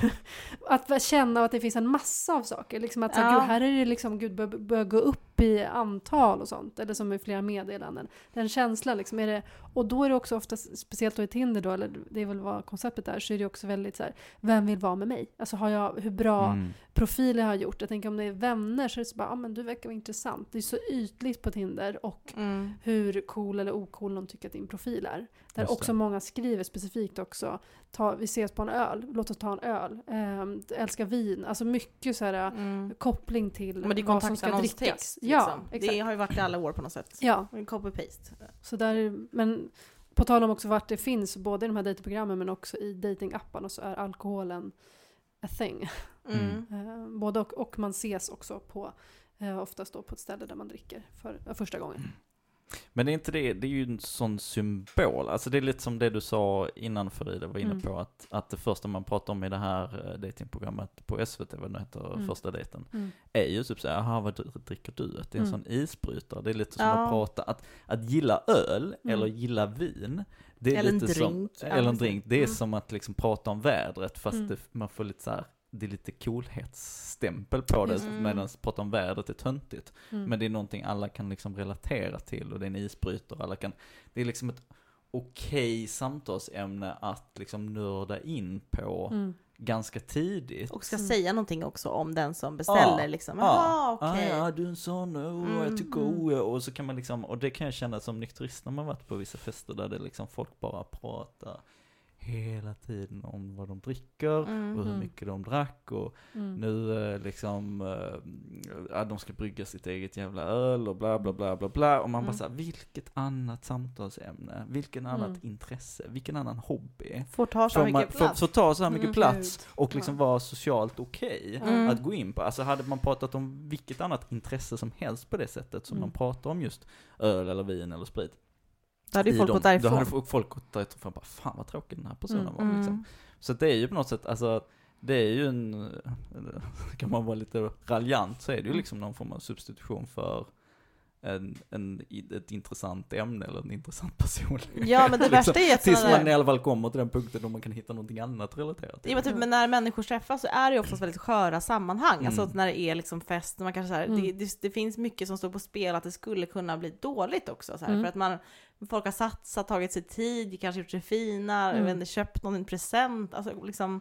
att känna att det finns en massa av saker. Liksom att så här, Ja. gud, här är det liksom, gud, börjar bör gå upp i antal och sånt. Eller som i flera meddelanden. Den känslan liksom. Är det, och då är det också ofta, speciellt då i Tinder då, eller det är väl vad konceptet är, så är det också väldigt så här, vem vill vara med mig? Alltså har jag, hur bra Mm. profiler har jag gjort? Jag tänker om det är vänner så är det så bara, ja ah, men du verkar vara intressant. Det är så ytligt på Tinder och Mm. hur cool eller ocool de tycker att din profil är. Där Just också det. många skriver specifikt också, ta, vi ses på en öl, låt oss ta en öl, Ehm, älskar vin, alltså mycket så här Mm. koppling till Men det är vad som ska drickas. Ja, Liksom. exakt. Det har ju varit i alla år på något sätt. Ja, Copy-paste. så där, men på tal om också vart det finns, både i de här datingprogrammen men också i datingapparna så är alkoholen a thing. Mm. Eh, både och, och man ses också på, eh, oftast då på ett ställe där man dricker för eh, första gången. Men det är inte det, det är ju en sån symbol. Alltså det är lite som det du sa innan Farida var inne Mm. på, att, att det första man pratar om i det här eh, datingprogrammet på SVT, vad det heter, Mm. första dejten, Mm. är ju typ såhär, jaha vad dri- dricker du? Att det är en Mm. sån isbrytare. Det är lite som Ja. att prata, att, att gilla öl Mm. eller gilla vin, det är Eller en lite som, drink. Ja, eller en drink, det är Mm. som att liksom prata om vädret fast det, man får lite så här, det är lite coolhetsstämpel på det, det. medan prata om vädret är töntigt. Mm. Men det är någonting alla kan liksom relatera till och det är en isbrytare, alla kan, det är liksom ett okej samtalsämne att liksom nörda in på Mm. ganska tidigt. Och ska Mm. säga någonting också om den som beställer. Ja. Liksom. Ja. Okej. Ah, ja, du är en sån, oh, jag Mm, tycker mm. oh, och så kan man liksom, och det kan jag känna som nykterist när man varit på vissa fester där det liksom folk bara pratar hela tiden om vad de dricker Mm. och hur Mm. mycket de drack och Mm. nu eh, liksom, ja, de ska brygga sitt eget jävla öl och bla bla bla bla bla. Och man bara Mm. såhär, vilket annat samtalsämne, vilken Mm. annat intresse, vilken annan hobby. Får ta så man, mycket får, plats. får ta så här mycket Mm. plats och liksom vara socialt okej Mm. att gå in på. Alltså hade man pratat om vilket annat intresse som helst på det sättet som Mm. man pratar om just öl eller vin eller sprit. Då hade ju folk dem, gått Då därifrån. hade folk- gått därifrån och bara, fan vad tråkig den här personen Mm. var liksom. Mm. Så det är ju på något sätt, alltså, det är ju en, kan man vara lite raljant så är det ju Mm. liksom någon form av substitution för en, en, ett intressant ämne eller en intressant person. Ja, men det Liksom, värsta är att Tills man i alla fall kommer till den punkten då man kan hitta någonting annat relaterat till. Ja, men, typ, men när människor träffas så är det ju oftast väldigt sköra sammanhang. Mm. Alltså att när det är liksom fest, man kanske så här, Mm. det, det, det finns mycket som står på spel att det skulle kunna bli dåligt också. Så här, Mm. För att man, folk har satsat, tagit sig tid, kanske gjort sig fina, Mm. inte, köpt någon en present. Alltså liksom,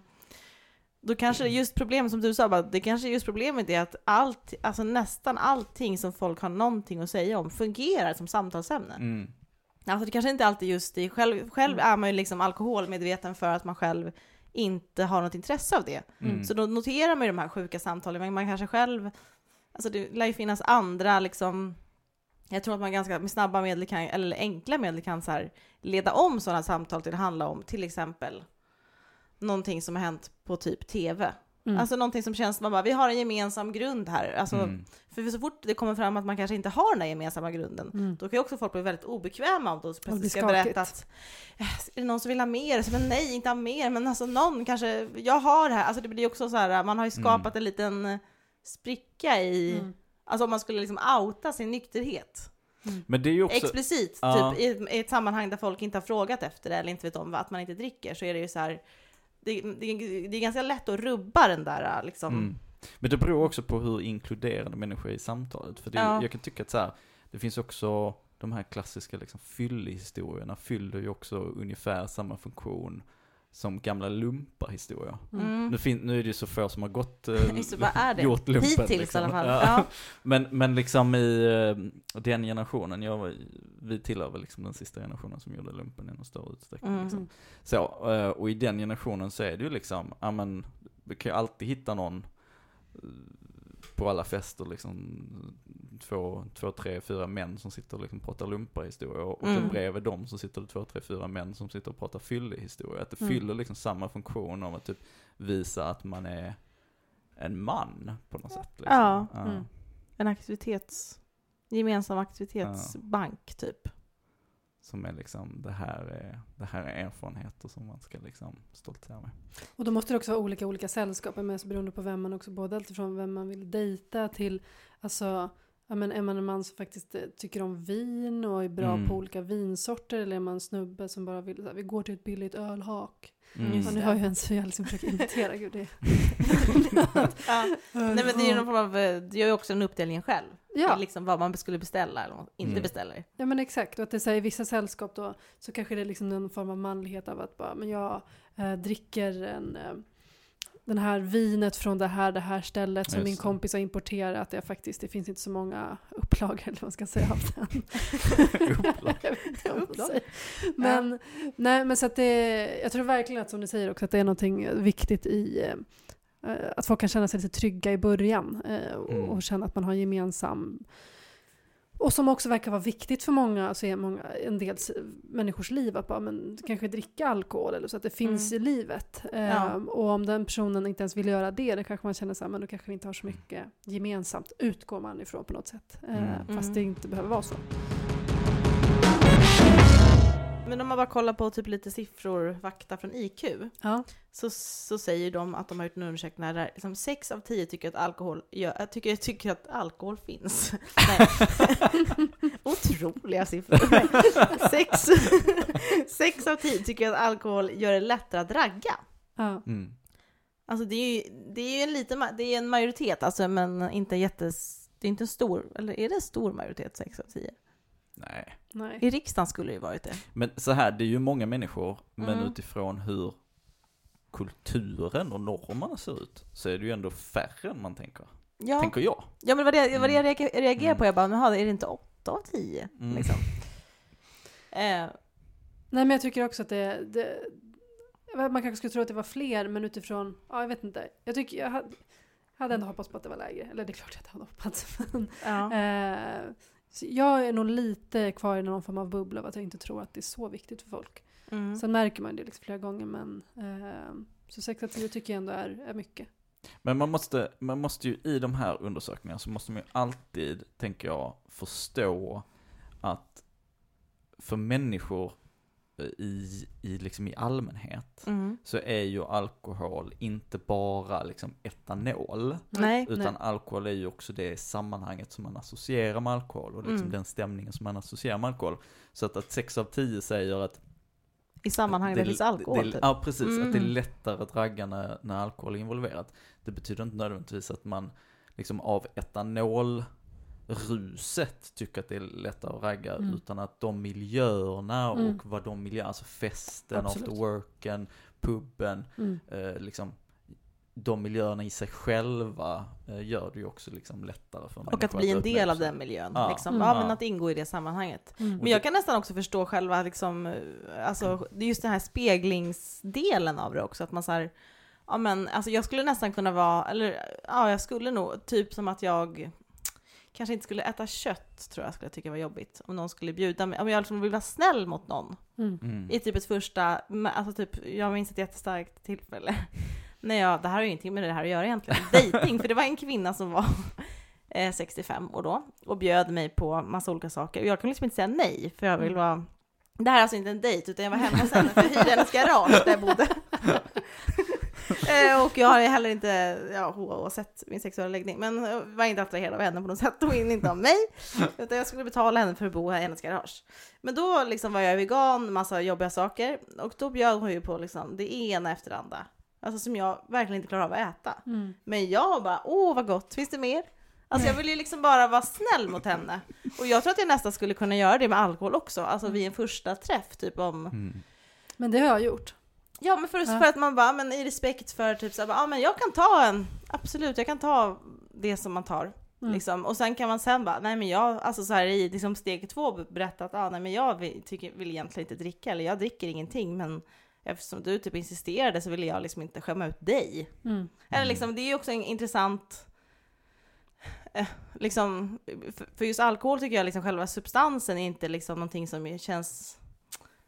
då kanske det just problemet som du sa, bara, det kanske just problemet är att allt, alltså nästan allting som folk har någonting att säga om fungerar som samtalsämne. Mm. Alltså det kanske inte alltid just det. Själv, själv Mm. är man ju liksom alkoholmedveten för att man själv inte har något intresse av det. Mm. Så då noterar man ju de här sjuka samtalen, men man kanske själv, alltså det lär ju finnas andra liksom, jag tror att man ganska med snabba medel kan, eller enkla medel kan så här leda om sådana samtal till att handla om till exempel någonting som har hänt på typ TV. Mm. Alltså någonting som känns som man bara, vi har en gemensam grund här. Alltså, Mm. För så fort det kommer fram att man kanske inte har den där gemensamma grunden, Mm. då kan ju också folk bli väldigt obekväma om de plötsligt ska berätta att "Eh, är det någon som vill ha mer? Så, men nej, inte ha mer, men alltså någon kanske, jag har det här. Alltså det blir ju också så här, man har ju skapat en liten spricka i, Mm. Alltså om man skulle liksom outa sin nykterhet. Men det är ju också... Explicit, Ja. typ i, i ett sammanhang där folk inte har frågat efter det eller inte vet om att man inte dricker, så är det ju så här, det, det, det är ganska lätt att rubba den där liksom. Mm. Men det beror också på hur inkluderande människor är i samtalet. För det, Ja. jag kan tycka att så här, det finns också de här klassiska liksom fyllehistorierna fyller ju också ungefär samma funktion som gamla lumparhistorier. Mm. Nu, fin- nu är det ju så få som har gått, eh, det? gjort lumpen. Hittills liksom. i alla fall. Ja. Ja. Men, men liksom i eh, den generationen, jag, var- vi tillhör väl liksom den sista generationen som gjorde lumpen i någon större utsträckning. Mm. Liksom. Så, eh, och i den generationen så är det ju liksom, ja men, vi kan ju alltid hitta någon eh, på alla fester liksom, två, två, tre, fyra män som sitter och liksom pratar lumparhistorier och Mm. sen bredvid dem så sitter det två, tre, fyra män som sitter och pratar fyllehistorier. Att det Mm. fyller liksom samma funktion om att typ visa att man är en man på något sätt. Liksom. Ja. Mm. En aktivitets, gemensam aktivitetsbank typ. Som är liksom, det här är, det här är erfarenheter som man ska liksom stoltsera med. Och då måste det också vara olika olika sällskap, men så beroende på vem man också, både alltifrån vem man vill dejta till, alltså, ja men är man en man som faktiskt eh, tycker om vin och är bra Mm. på olika vinsorter, eller är man en snubbe som bara vill, så här, vi går till ett billigt ölhak. Mm. Ja, nu har jag ens jag liksom försöker imitera, gud det Ja. Nej men det är ju någon form av, eh, det gör ju också en uppdelning själv. Ja. Liksom vad man skulle beställa eller inte Mm. beställer. Ja men exakt, och att det här, i vissa sällskap då så kanske det är liksom någon form av manlighet av att bara, men jag eh, dricker en, eh, den här vinet från det här, det här stället som Just min kompis har importerat. Jag faktiskt, det finns inte så många upplagor eller vad man ska säga av den. Upplag. Jag vet inte vad man Upplag? säger. Men, nej, men så att det, jag tror verkligen att som ni säger också att det är någonting viktigt i eh, att folk kan känna sig lite trygga i början eh, och, Mm. känna att man har gemensam och som också verkar vara viktigt för många, alltså är många, en del människors liv, att bara, men, kanske dricka alkohol eller så, att det finns Mm. i livet. Ja. Ehm, och om den personen inte ens vill göra det, då kanske man känner så här, men då kanske vi inte har så mycket gemensamt, utgår man ifrån på något sätt. Eh, Mm. Fast Mm. det inte behöver vara så. Men om man bara kollar på typ lite siffror, fakta från IQ, Ja. så, så säger de att de har gjort en undersökning där liksom 6 av 10 tycker att alkohol, jag tycker, tycker att alkohol finns. Otroliga siffror. Nej. Sex, sex av 10 tycker att alkohol gör det lättare att ragga. Ja. Mm. Alltså det är ju, det är ju en liten, det är en majoritet alltså, men inte jättes, det är inte en stor, eller är det en stor majoritet 6 av 10? Nej. Nej. I riksdagen skulle det ju varit det. Men så här, det är ju många människor, men Mm. utifrån hur kulturen och normerna ser ut, så är det ju ändå färre än man tänker. Ja, Tänker jag. ja men det var det, var det jag Mm. reager- reagerade på, jag bara, men är det inte 8 av 10? Mm. Liksom. Eh, Nej men jag tycker också att det, det man kanske skulle tro att det var fler men utifrån, ja jag vet inte. Jag tycker jag hade, hade ändå hoppats på att det var lägre. Eller det är klart att jag hade hoppats. Men, ja. eh, så jag är nog lite kvar i någon form av bubbla av att jag inte tror att det är så viktigt för folk. Mm. Sen märker man det liksom flera gånger men eh, så 6 av 10 tycker jag ändå är, är mycket. Men man måste, man måste ju i de här undersökningarna så måste man ju alltid, tänker jag, förstå att för människor i, i, liksom i allmänhet Mm. så är ju alkohol inte bara liksom etanol. Nej, Utan Nej. alkohol är ju också det sammanhanget som man associerar med alkohol och liksom Mm. den stämningen som man associerar med alkohol. Så att, att 6 av 10 säger att i sammanhang där det finns alkohol. det, typ. Ja, precis. Att det är Mm. lättare att ragga när, när alkohol är involverat. Det betyder inte nödvändigtvis att man liksom av etanolruset tycker att det är lättare att ragga, Mm. utan att de miljöerna och Mm. vad de miljöerna, alltså festen, Absolut. after worken, puben, Mm. eh, liksom de miljöerna i sig själva eh, gör det ju också liksom lättare för Och människor att bli en del av den miljön. Ja. Liksom. Mm. Ja, men att ingå i det sammanhanget. Mm. Men jag kan nästan också förstå själva, liksom, eh, alltså, det är just den här speglingsdelen av det också. Att man så här, ja men alltså jag skulle nästan kunna vara, eller ja jag skulle nog, typ som att jag kanske inte skulle äta kött, tror jag skulle tycka var jobbigt. Om någon skulle bjuda mig, om jag liksom vill vara snäll mot någon. Mm. Mm. I typ ett första, alltså typ, jag minns ett jättestarkt tillfälle. Nej, ja, det här har ju ingenting med det här att göra egentligen. Dating, för det var en kvinna som var eh, 65 år då och bjöd mig på massa olika saker. Och jag kunde liksom inte säga nej, för jag vill Mm. vara... Det här är alltså inte en dejt, utan jag var hemma hos henne för jag hyrde hennes garage där jag bodde. Eh, och jag har heller inte, ja, oavsett min sexuella läggning, men jag var inte attraherad av henne på något sätt och inte av mig. Utan jag skulle betala henne för att bo här i hennes garage. Men då liksom var jag vegan, massa jobbiga saker. Och då bjöd hon ju på liksom det ena efter det andra. Alltså som jag verkligen inte klarar av att äta. Mm. Men jag bara, åh vad gott, finns det mer? Alltså jag vill ju liksom bara vara snäll mot henne. Och jag tror att jag nästan skulle kunna göra det med alkohol också. Alltså vid en första träff, typ om... Mm. Men det har jag gjort. Ja men för, Ja. för att man bara, men i respekt för typ såhär, ja men jag kan ta en, absolut jag kan ta det som man tar. Mm. Liksom. Och sen kan man sen bara, nej men jag, alltså så här i liksom steg två berätta att, ah, nej men jag vill, tycker, vill egentligen inte dricka, eller jag dricker ingenting, men eftersom du typ insisterade så ville jag liksom inte skämma ut dig. Mm. Eller liksom, det är ju också en intressant, eh, liksom, för, för just alkohol tycker jag liksom själva substansen är inte liksom någonting som känns,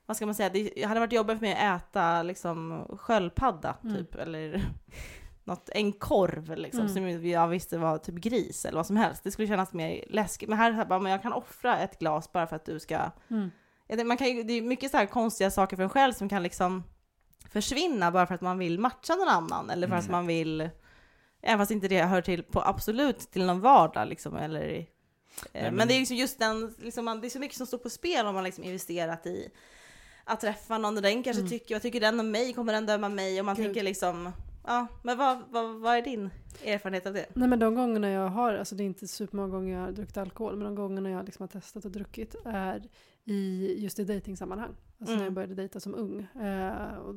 vad ska man säga, det hade varit jobbigt för mig att äta liksom sköldpadda Mm. typ, eller något, en korv liksom, Mm. som jag visste var typ gris eller vad som helst. Det skulle kännas mer läskigt. Men här, här bara, men jag kan offra ett glas bara för att du ska Mm. man kan det är mycket så här konstiga saker för en själv som kan liksom försvinna bara för att man vill matcha någon annan eller för att Mm. man vill, även fast inte det hör till på absolut till någon vardag liksom eller eh, men- men... det är liksom just den, liksom man, det är så mycket som står på spel om man liksom investerat i att träffa någon och den kanske Mm. tycker, vad tycker den om mig? Kommer den döma mig? Och man Gud. tänker liksom, ja, men vad, vad, vad är din erfarenhet av det? Nej men de gångerna jag har, alltså det är inte supermånga gånger jag har druckit alkohol, men de gångerna jag liksom har testat och druckit är i just i dejtingsammanhang. Alltså när jag Mm. började dejta som ung. Eh, och,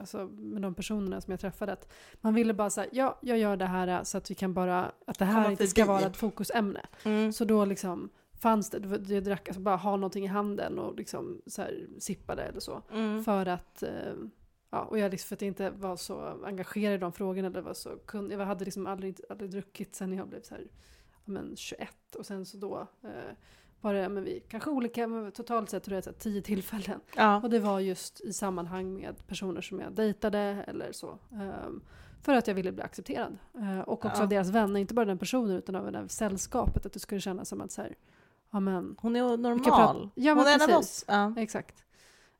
alltså med de personerna som jag träffade. Att man ville bara säga, ja jag gör det här så att vi kan bara, att det här inte ska vara ett fokusämne. Mm. Så då liksom fanns det, jag drack, alltså bara ha någonting i handen och liksom så här sippade eller så. Mm. För att, eh, ja, och jag liksom, för att jag inte var så engagerad i de frågorna, eller var så kun, jag hade liksom aldrig, aldrig druckit sen jag blev så här, ja, men 21 och sen så då eh, var det, men vi, kanske olika, men totalt sett tror jag här, tio tillfällen. Ja. Och det var just i sammanhang med personer som jag dejtade eller så. ehm, för att jag ville bli accepterad. Eh, och också Ja. av deras vänner, inte bara den personen utan av det här sällskapet. Att det skulle kännas som att så här, ja men, Hon är normal. ja, Hon är en av oss. Ja. Exakt.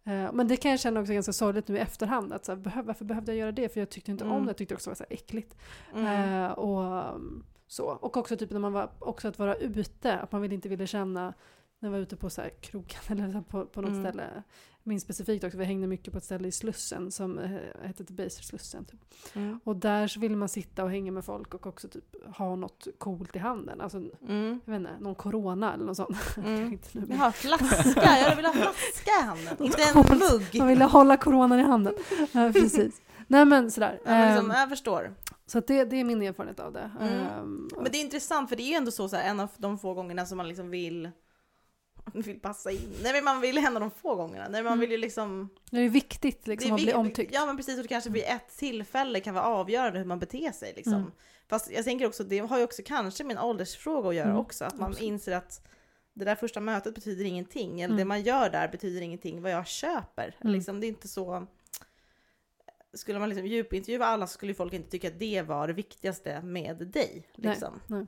Eh, Men det kan jag känna också ganska sorgligt nu i efterhand. Att så här, behöv, varför behövde jag göra det? För jag tyckte inte Mm. om det. Jag tyckte också det var så äckligt. Mm. Eh, och, um, så. och också typ när man var också att vara ute. Att man inte ville känna när jag var ute på så här krogen eller så på, på något Mm. ställe. Jag minns specifikt också, vi hängde mycket på ett ställe i Slussen som eh, hette Debaser Slussen. Typ. Mm. Och där så ville man sitta och hänga med folk och också typ ha något coolt i handen. Alltså, Mm. jag vet inte, någon corona eller något sånt. Mm. Jag har flaska, jag vill ha flaska i handen, inte en mugg. Man ville hålla coronan i handen. Ja, precis. Nej men sådär. Ja, men liksom, Ehm, jag förstår. så det, det är min erfarenhet av det. Mm. Ehm, Men det är intressant för det är ju ändå så, så här, en av de få gångerna som man liksom vill vill passa in. Nej men man vill av de få gångerna. Nej, man Mm. vill ju liksom... det är viktigt liksom, att bli omtyckt. Ja men precis, och det kanske blir ett tillfälle kan vara avgörande hur man beter sig liksom. Mm. Fast jag tänker också, det har ju också kanske med en åldersfråga att göra Mm, också. Att man absolut. inser att det där första mötet betyder ingenting. Eller Mm. det man gör där betyder ingenting. Vad jag köper. Mm. Liksom, det är inte så... Skulle man liksom djupintervjua alla så skulle folk inte tycka att det var det viktigaste med dig. Nej, Liksom. nej. Eh,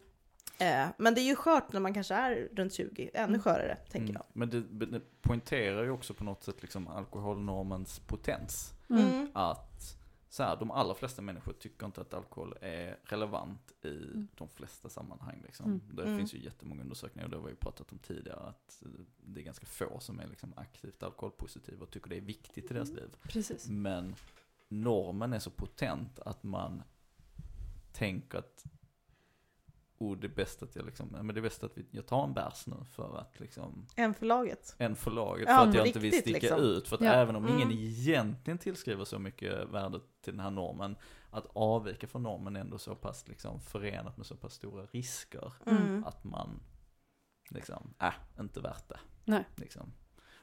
men det är ju skört när man kanske är runt 20, ännu Mm. skörare tänker Mm. jag. Men det, det poängterar ju också på något sätt liksom alkoholnormens potens. Mm. Mm. Att så här, de allra flesta människor tycker inte att alkohol är relevant i de flesta sammanhang. Liksom. Mm. Det Mm. finns ju jättemånga undersökningar, och det har vi ju pratat om tidigare, att eh, det är ganska få som är liksom aktivt alkoholpositiva och tycker det är viktigt i deras liv. Precis. Men normen är så potent att man tänker att oh, det är bäst att jag liksom, ja, men det är bäst att jag tar en bärs nu för att liksom En för laget. en för laget Ja, för att på jag inte vill riktigt, sticka liksom. ut. För att Ja. även om ingen Mm. egentligen tillskriver så mycket värde till den här normen, att avvika från normen är ändå så pass liksom förenat med så pass stora risker Mm. att man liksom, äh, inte värt det. Nej. Liksom.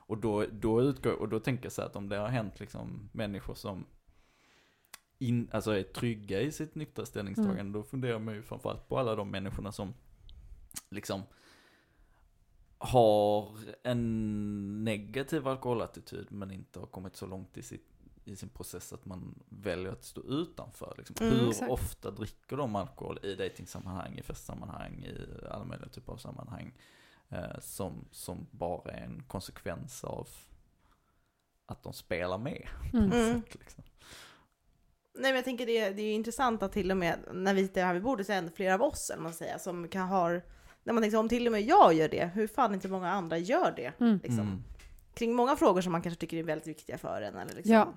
Och då, då utgår, och då tänker jag så här att om det har hänt liksom människor som in, alltså är trygga i sitt nyktra ställningstagande, Mm. då funderar man ju framförallt på alla de människorna som liksom har en negativ alkoholattityd men inte har kommit så långt i sitt i sin process att man väljer att stå utanför. Liksom. Mm, Hur exakt. ofta dricker de alkohol i dejtingsammanhang, i festsammanhang, i alla möjliga typer av sammanhang. Eh, som, som bara är en konsekvens av att de spelar med. Mm. på något Mm. sätt, liksom. Nej men jag tänker det, det är ju intressant att till och med när vi sitter här vid bordet så är det flera av oss, eller man säger, som kan ha, när man tänker så, om till och med jag gör det, hur fan inte många andra gör det? Mm. Liksom. Mm. Kring många frågor som man kanske tycker är väldigt viktiga för en. Eller liksom. Ja.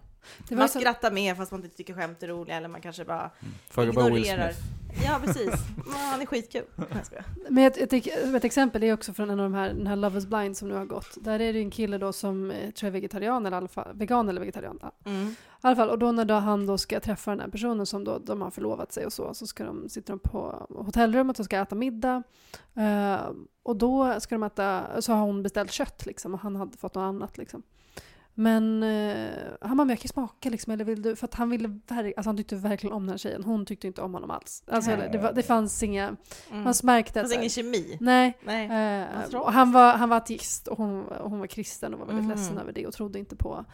Det var Man så, skrattar med fast man inte tycker skämt är roliga, eller man kanske bara, Mm. Fråga bara Will Ignorerar. Smith. ja precis, Men han är skitkul. Nej, jag skojar. men ett, exempel är också från en av de här, den här Love is blind som nu har gått. Där är det en kille då som eh, tror jag är vegetarian eller i alla fall, vegan eller vegetarian. Mm. I alla fall, och då när då han då ska träffa den här personen som då, de har förlovat sig och så, så ska de, sitter de på hotellrummet och ska äta middag. Eh, och då ska de äta, så har hon beställt kött liksom och han hade fått något annat liksom. Men eh, han bara, men jag kan smaka liksom, eller vill du? För att han ville, alltså han tyckte verkligen om den här tjejen. Hon tyckte inte om honom alls. Alltså, Nej. det, var, det fanns inga, Mm. man märkte Det att... fanns ingen kemi. Nej. Nej. Eh, han var, han var ateist och hon, och hon var kristen och var väldigt Mhm. ledsen över det och trodde inte på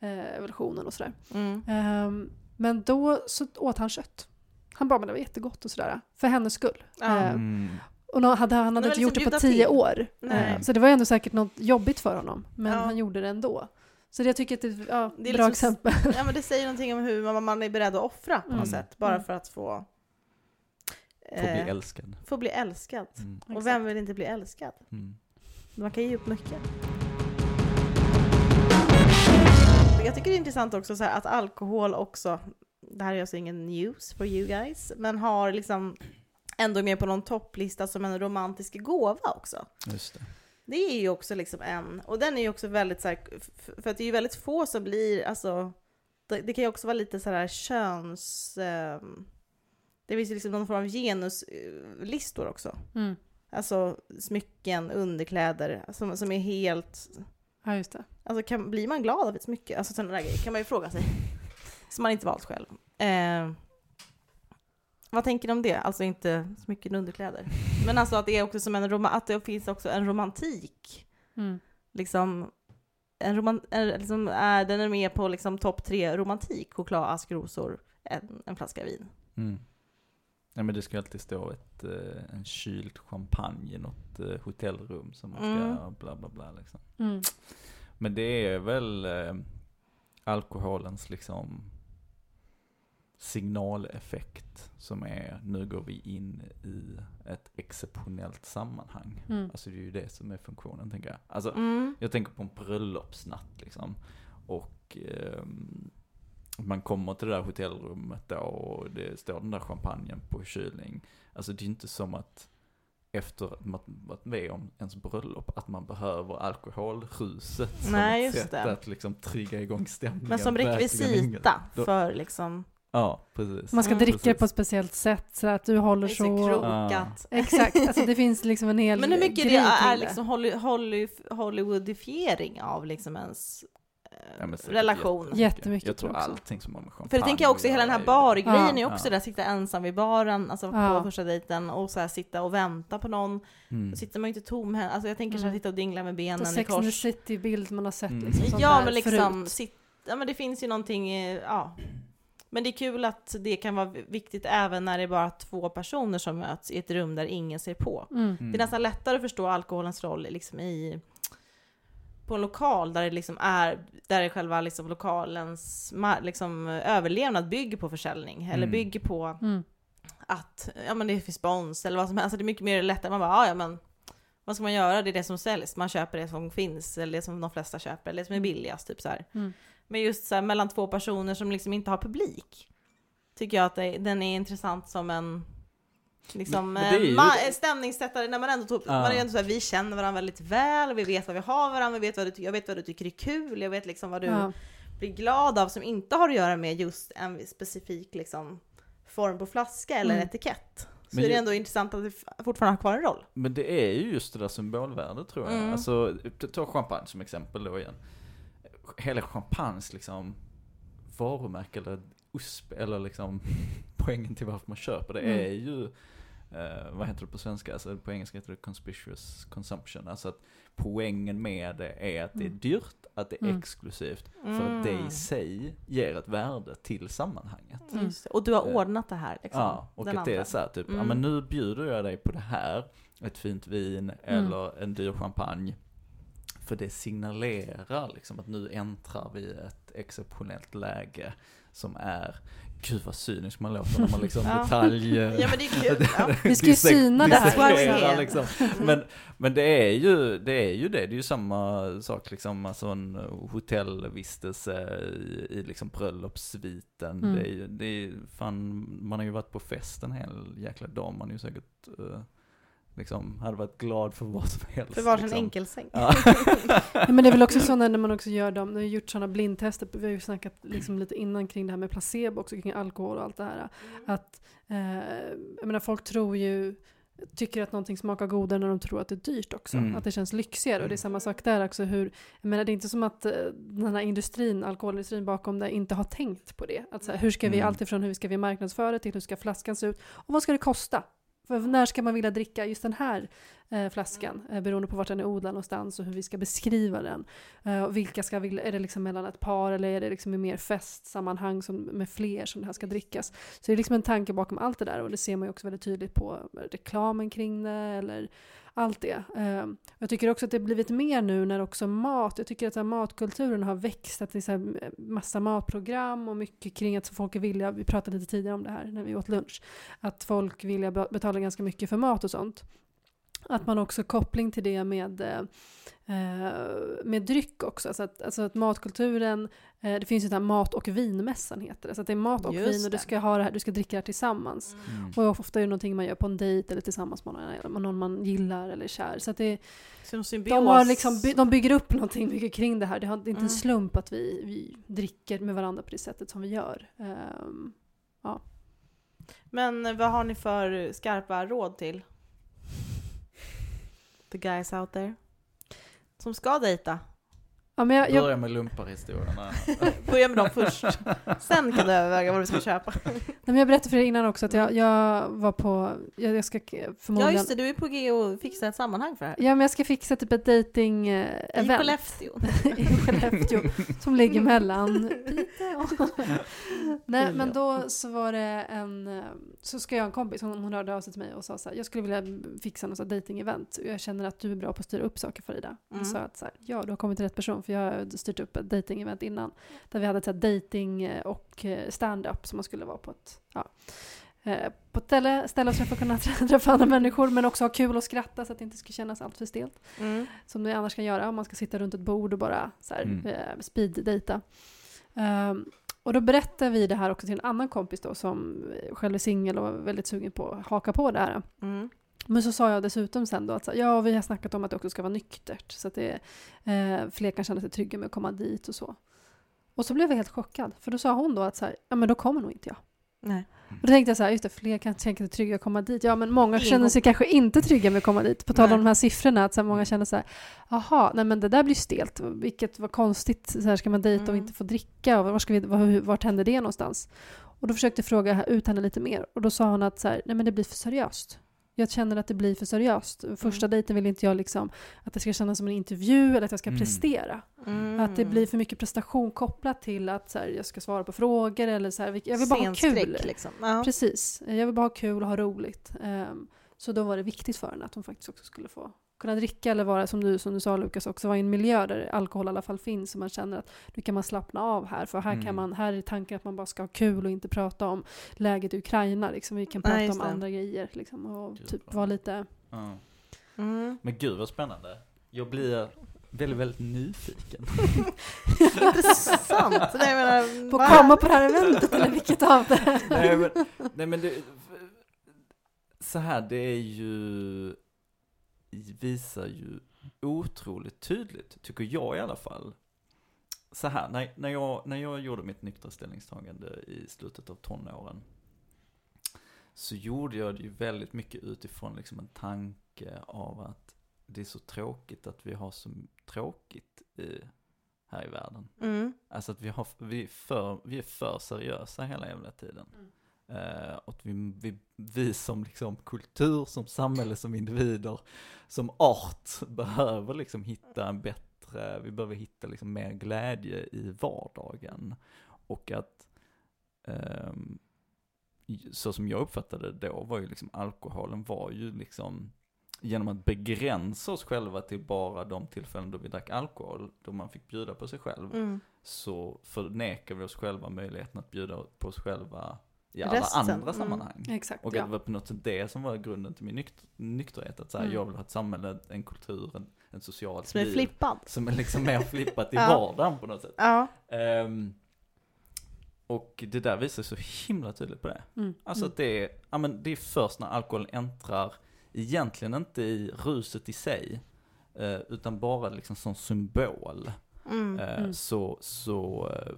eh, evolutionen och sådär. Mm. Ehm, men då så åt han kött. Han bara, men det var jättegott och sådär. För hennes skull. Ja. Eh, Mm. och nå- hade, han hade det inte gjort det liksom på bjuda tio till. år. Nej. Eh, så det var ändå säkert något jobbigt för honom. Men Ja. han gjorde det ändå. Så det, jag tycker att det ja, Det är bra liksom- exempel. Ja men det säger någonting om hur man, man är beredd att offra på något Mm. sätt, bara Mm. för att få... Får bli eh, älskad. få bli älskad. Mm. Och vem vill inte bli älskad? Mm. Man kan ge upp mycket. Jag tycker det är intressant också så här, att alkohol också, det här är alltså ingen news for you guys, men har liksom ändå med på någon topplista som en romantisk gåva också. Just det. Det är ju också liksom en, och den är ju också väldigt så här, för att det är ju väldigt få som blir, alltså, det, det kan ju också vara lite så här köns... ehm, det finns ju liksom någon form av genuslistor också. Mm. Alltså smycken, underkläder, som, som är helt... Ja, just det. Alltså kan, blir man glad av ett smycke? Alltså sådana där grejer kan man ju fråga sig. Som man inte valt själv. Eh, vad tänker ni om det? Alltså inte smycken och underkläder. Men alltså att det är också som en roma- att det finns också en romantik. Mm. Liksom, en roman, en, liksom, är, den är med på liksom topp tre romantik. Choklad, ask, rosor, en, en flaska vin. Mm. Nej men det ska alltid stå ett, eh, en kyld champagne i något eh, hotellrum som man ska Mm. bla bla bla liksom. Mm. Men det är väl eh, alkoholens liksom signaleffekt som är, nu går vi in i ett exceptionellt sammanhang. Mm. Alltså det är ju det som är funktionen tänker jag. Alltså Mm. jag tänker på en bröllopsnatt liksom. Och ehm, man kommer till det där hotellrummet då och det står den där champagnen på kylning. Alltså det är ju inte som att efter att man varit med om ens bröllop, att man behöver alkoholruset som Nej, ett sätt det. att liksom trigga igång stämningen. Men som rekvisita för liksom... Ja, precis. Man ska Mm. dricka Precis. på ett speciellt sätt så att du håller Så krokat. Exakt, alltså det finns liksom en hel Men hur mycket det är liksom Holly, Holly, Hollywoodifiering av liksom ens Ja, relation? jättemycket. Jättemycket Jag tror också. allting som har med champagne För det tänker jag också, att hela den här bargrejen Ja. är också Ja. där, sitta ensam vid baren, alltså Ja. på första dejten och så här, sitta och vänta på någon. Mm. Då sitter man ju inte tomhänt, alltså jag tänker så här, Mm. sitta och dingla med benen i Sex kors. City-bild man har sett. Mm. Liksom, sånt Ja men liksom, sit, ja men det finns ju någonting, ja. Men det är kul att det kan vara viktigt även när det är bara två personer som möts i ett rum där ingen ser på. Mm. Mm. Det är nästan lättare att förstå alkoholens roll liksom i på en lokal där det liksom är där det själva liksom lokalens liksom, överlevnad bygger på försäljning eller Mm. bygger på Mm. att ja, men det finns spons eller vad som helst. Alltså det är mycket mer lättare. Man bara, "Ah, ja men vad ska man göra? Det är det som säljs. Man köper det som finns eller det som de flesta köper eller det som är billigast. Typ så. Mm. Men just så här, mellan två personer som liksom inte har publik tycker jag att det, den är intressant som en liksom, är ju- eh, stämningssättare när man ändå tog, Ja. man är ändå så här, vi känner varandra väldigt väl, vi vet vad vi har varandra, vi vet vad du, jag vet vad du tycker är kul, jag vet liksom vad du Ja. blir glad av som inte har att göra med just en specifik liksom, form på flaska eller Mm. etikett. Så Men är det ju- ändå intressant att det fortfarande har kvar en roll. Men det är ju just det där symbolvärdet tror jag. Mm. Alltså, ta champagne som exempel då igen. Hela champagnes liksom varumärke eller USP eller liksom poängen till varför man köper det Mm. är ju eh, vad heter det på svenska? Alltså på engelska heter det conspicuous consumption. Alltså att poängen med det är att det är Mm. dyrt, att det är Mm. exklusivt. För att det i sig ger ett värde till sammanhanget. Mm. Och du har Eh, ordnat det här liksom. Ja, och att det är så här, typ, ja Mm. men nu bjuder jag dig på det här, ett fint vin Mm. eller en dyr champagne. För det signalerar liksom att nu äntrar vi ett exceptionellt läge som är, gud vad cynisk man låter när man liksom Ja. detalj... Ja men det är kul. Ja. Vi ska ju syna det här. liksom. Men, men det är ju det, är ju det, det är ju samma sak liksom, alltså en hotellvistelse i, i liksom bröllopssviten. Mm. Det är ju, det är, fan, man har ju varit på fest en hel jäkla dag, man är ju säkert, eh, liksom, hade varit glad för vad som helst. För varsin liksom. enkelsäng. Ja. Ja, men det är väl också så när när man också gör dem, när vi har gjort sådana blindtester, vi har ju snackat liksom lite innan kring det här med placebo också, kring alkohol och allt det här. Att, eh, jag menar folk tror ju, tycker att någonting smakar godare när de tror att det är dyrt också. Mm. Att det känns lyxigare och det är samma sak där också hur, jag menar det är inte som att eh, den här industrin, alkoholindustrin bakom det inte har tänkt på det. Att så här, hur ska vi, Mm. alltifrån hur ska vi marknadsföra det till hur ska flaskan se ut och vad ska det kosta? För när ska man vilja dricka just den här eh, flaskan? Eh, beroende på vart den är odlad någonstans och hur vi ska beskriva den. Eh, vilka ska vilja, är det liksom mellan ett par eller är det liksom i mer festsammanhang som, med fler som det här ska drickas? Så det är liksom en tanke bakom allt det där och det ser man ju också väldigt tydligt på reklamen kring det eller allt det. Eh, jag tycker också att det blivit mer nu när också mat, jag tycker att här, matkulturen har växt, att det är så här, eh, massa matprogram och mycket kring att folk är villiga, vi pratade lite tidigare om det här när vi åt lunch, att folk vill betala ganska mycket för mat och sånt. Att man också koppling till det med, eh, med dryck också. Alltså att, alltså att matkulturen, eh, det finns ju den här mat och vinmässan heter det. Så att det är mat och Just vin och du ska, ha det här, du ska dricka det här tillsammans. Mm. Och ofta är det någonting man gör på en dejt eller tillsammans med någon, eller någon man gillar eller är kär. Så att det, symbios. de, har liksom, by- de bygger upp någonting mycket kring det här. Det, har, det är inte Mm. en slump att vi, vi dricker med varandra på det sättet som vi gör. Ehm, Men vad har ni för skarpa råd till the guys out there? Som ska dejta ja, men jag, jag, Börja med lumparhistorierna. Börja med dem först. Sen kan du överväga vad du ska köpa. nej, men jag berättade för dig innan också att jag, jag var på, jag, jag ska k- Ja förmodligen, just det, du är på G och fixar ett sammanhang för det här. Ja, men jag ska fixa typ ett dating eh, I Skellefteå. i Skellefteå som ligger mellan Piteå. Nej, men då så var det en, eh, så ska jag en kompis, hon, hon hörde av sig till mig och sa så här, jag skulle vilja fixa något dating-event. Jag känner att du är bra på att styra upp saker Farida. Mm. Och sa att så här, ja du har kommit till rätt person för jag har styrt upp ett dating-event innan. Där vi hade ett så här dating eh, och eh, stand-up som man skulle vara på ett, ja, eh, på ett ställe, ställe för att kunna träffa andra människor men också ha kul och skratta så att det inte ska kännas allt för stelt Mm. som det annars kan göra om man ska sitta runt ett bord och bara så här, Mm. speed-data. Ehm, och då berättade vi det här också till en annan kompis då som själv är singel och var väldigt sugen på att haka på det här. Mm. Men så sa jag dessutom sen då att så ja, vi har snackat om att det också ska vara nyktert så att det, eh, fler kan känna sig trygga med att komma dit och så. Och så blev jag helt chockad, för då sa hon då att så här, ja men då kommer nog inte jag. Nej. Och då tänkte jag så här, just det, fler kan tänka sig trygga att komma dit. Ja, men många känner sig kanske inte trygga med att komma dit. På tal om de här siffrorna, att så här, många känner så här, jaha, nej men det där blir stelt. Vilket var konstigt, så här ska man dejta och Mm. inte få dricka? Och var ska vi, var, vart händer det någonstans? Och då försökte jag fråga ut henne lite mer. Och då sa hon att så här, nej men det blir för seriöst. Jag känner att det blir för seriöst. Första Mm. dejten vill inte jag liksom att det ska kännas som en intervju eller att jag ska Mm. prestera. Mm. Att det blir för mycket prestation kopplat till att så här, jag ska svara på frågor eller så här, jag vill bara ha kul. Liksom. Ja. Precis. Jag vill bara ha kul och ha roligt. Ehm, så då var det viktigt för henne att hon faktiskt också skulle få kunna dricka eller vara, som du, som du sa Lukas, också vara i en miljö där alkohol i alla fall finns. Så man känner att nu kan man slappna av här. För här, Mm. kan man, här är tanken att man bara ska ha kul och inte prata om läget i Ukraina. Liksom. Vi kan prata just om det. andra grejer. Liksom, och Gud, typ vara lite... Ja. Mm. Men gud vad spännande. Jag blir väldigt, väldigt nyfiken. Intressant. Nej, menar, Få va? komma på det här eventet eller vilket av det? nej men, nej, men det, så här, det är ju, visar ju otroligt tydligt, tycker jag i alla fall. Så här, när, när, jag, när jag gjorde mitt nyktra ställningstagande i slutet av tonåren, så gjorde jag det ju väldigt mycket utifrån liksom en tanke av att det är så tråkigt att vi har så tråkigt i, här i världen. Mm. Alltså att vi, har, vi, är för, vi är för seriösa hela jävla tiden. Eh, att vi, vi, vi som liksom kultur, som samhälle, som individer, som art behöver liksom hitta en bättre, vi behöver hitta liksom mer glädje i vardagen. Och att ehm, så som jag uppfattade det då var ju liksom alkoholen var ju liksom genom att begränsa oss själva till bara de tillfällen då vi drack alkohol, då man fick bjuda på sig själv, Mm. så förnekar vi oss själva möjligheten att bjuda på oss själva i alla Resten, andra mm. sammanhang. Exakt, Och att ja. det var på något sätt det som var grunden till min nykt nykterhet, att så här, Mm. jag vill ha ett samhälle, en kultur, en, en socialt Som är liv. flippad. Som är liksom mer flippat i Ja. vardagen på något sätt. Ja. Ehm, och det där visar så himla tydligt på det. Mm. Alltså mm. att det är, ja men det är först när alkoholen äntrar, egentligen inte i ruset i sig, eh, utan bara liksom som symbol, Mm. eh, Mm. så, så eh,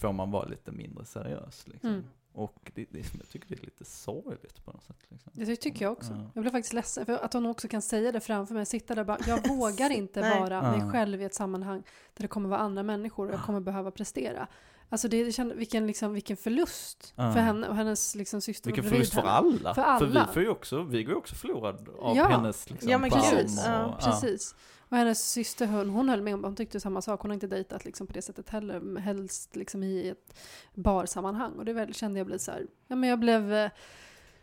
får man vara lite mindre seriös liksom. Mm. Och det, det, jag tycker det är lite sorgligt på något sätt. Liksom. Det tycker jag också. Ja. Jag blev faktiskt ledsen för att hon också kan säga det framför mig. Sitta där och bara, jag vågar inte vara mig själv i ett sammanhang där det kommer vara andra människor och jag kommer behöva prestera. Alltså det, det kände, vilken, liksom, vilken förlust Ja. för henne och hennes liksom, syster Vilken förlust för alla. För alla. vi, får ju också, vi går ju också förlorade av Ja. hennes liksom, Ja, men precis. och- Ja, Precis. Och hennes syster hon, hon höll med om, hon tyckte samma sak. Hon har inte dejtat liksom på det sättet heller. Helst liksom i ett barsammanhang. Och det väl, kände jag blev så här, ja men jag blev eh,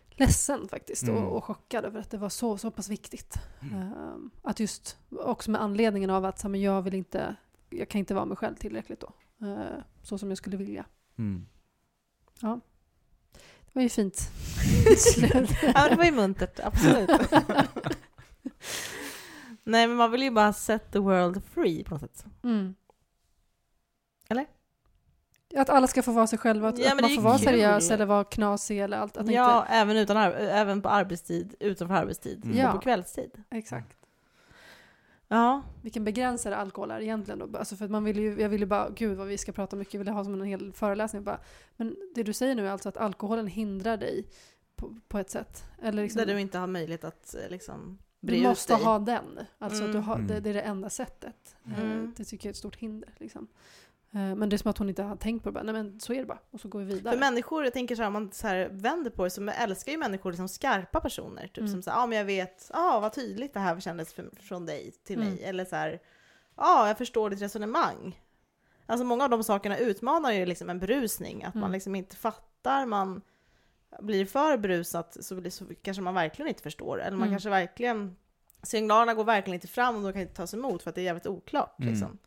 ledsen faktiskt Mm. och, och chockad över att det var så, så pass viktigt. Mm. Ehm, att just, också med anledningen av att så här, men jag vill inte, jag kan inte vara mig själv tillräckligt då. Eh, så som jag skulle vilja. Mm. Det var ju fint. Ja, det var ju muntert, absolut. Nej, men man vill ju bara set the world free på något sätt. Mm. Eller? Att alla ska få vara sig själva, att, Ja, att man får vara kul. seriös eller vara knasig eller allt. Att inte, Ja, även, utan även på arbetstid, utanför arbetstid Mm. Ja. och på kvällstid. Exakt. Ja, Vilken begränsare alkohol är egentligen då. Alltså för att man vill ju, jag vill ju bara, gud vad vi ska prata mycket, jag vill ha som en hel föreläsning. Bara, men det du säger nu är alltså att alkoholen hindrar dig på, på ett sätt? Eller liksom, där du inte har möjlighet att eh, liksom du måste dig. ha den. Alltså att du Mm. har, det, Mm. det är det enda sättet. Eh, Mm. Det tycker jag är ett stort hinder. Liksom. Eh, Men det är som att hon inte har tänkt på det. Bara, Nej men så är det bara. Och så går vi vidare. För människor, jag tänker så här, om man så här vänder på det, så älskar ju människor liksom skarpa personer. Typ Mm. som så här, ja men jag vet, ja vad tydligt det här kändes för, från dig till Mm. mig. Eller så här, ja jag förstår ditt resonemang. Alltså många av de sakerna utmanar ju liksom en berusning. Att man Mm. liksom inte fattar, man blir för berusat så, blir, så kanske man verkligen inte förstår. Eller man Mm. kanske verkligen, signalerna går verkligen inte fram och de kan inte tas emot för att det är jävligt oklart. Mm. Liksom.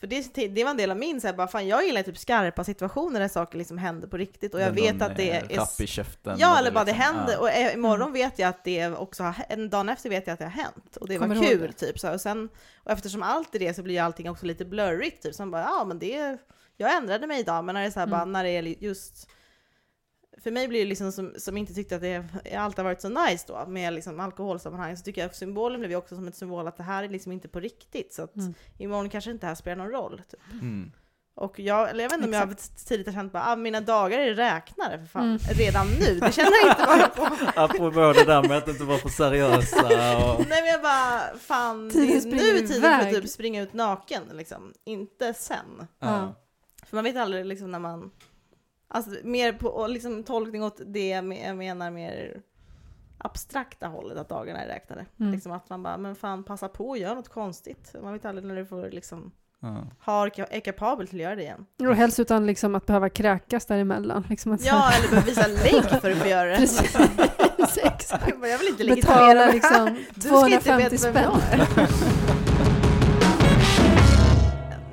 För det, det var en del av min, så här, bara, fan, jag gillar typ skarpa situationer där saker liksom händer på riktigt och jag vet att det är... Rapp i käften. Ja, eller bara det liksom- händer. ja. Och eh, imorgon vet jag att det också har en dagen efter vet jag att det har hänt. Och det Kommer var kul, det? typ. Så, och, sen, och eftersom allt är det så blir allting också lite blurrigt, typ. Så man bara, ja men det... Jag ändrade mig idag, men när det är så här, Mm. bara, när det är just... För mig blir det liksom som, som inte tyckte att det alltid har varit så nice då med liksom alkoholsammanhang så tycker jag att symbolen blev ju också som ett symbol att det här är liksom inte på riktigt så att Mm. imorgon kanske inte det här spelar någon roll. Typ. Mm. Och jag, eller jag vet inte om jag tidigt har känt bara, ah, mina dagar är räknade för fan, Mm. redan nu. Det känner jag inte bara på. Apropå det där med att inte vara för seriösa och... Nej men jag bara, fan, det Tiden är springer nu är tiden för att typ springa ut naken liksom. Inte sen. Ja. För man vet aldrig liksom när man, alltså mer på och liksom tolkning åt det jag me- jag menar mer abstrakta hållet att dagarna är räknade. Mm. Liksom att man bara, men fan passa på och gör något konstigt. Man vet aldrig när du får liksom, Ja. har, är kapabel till att göra det igen. Och helst utan liksom att behöva kräkas däremellan. Liksom att Ja, eller behöver visa lägg för att få göra det. Precis, exakt. Jag bara, Jag vill inte legitimera liksom Du ska inte 250 veta vem jag spänn.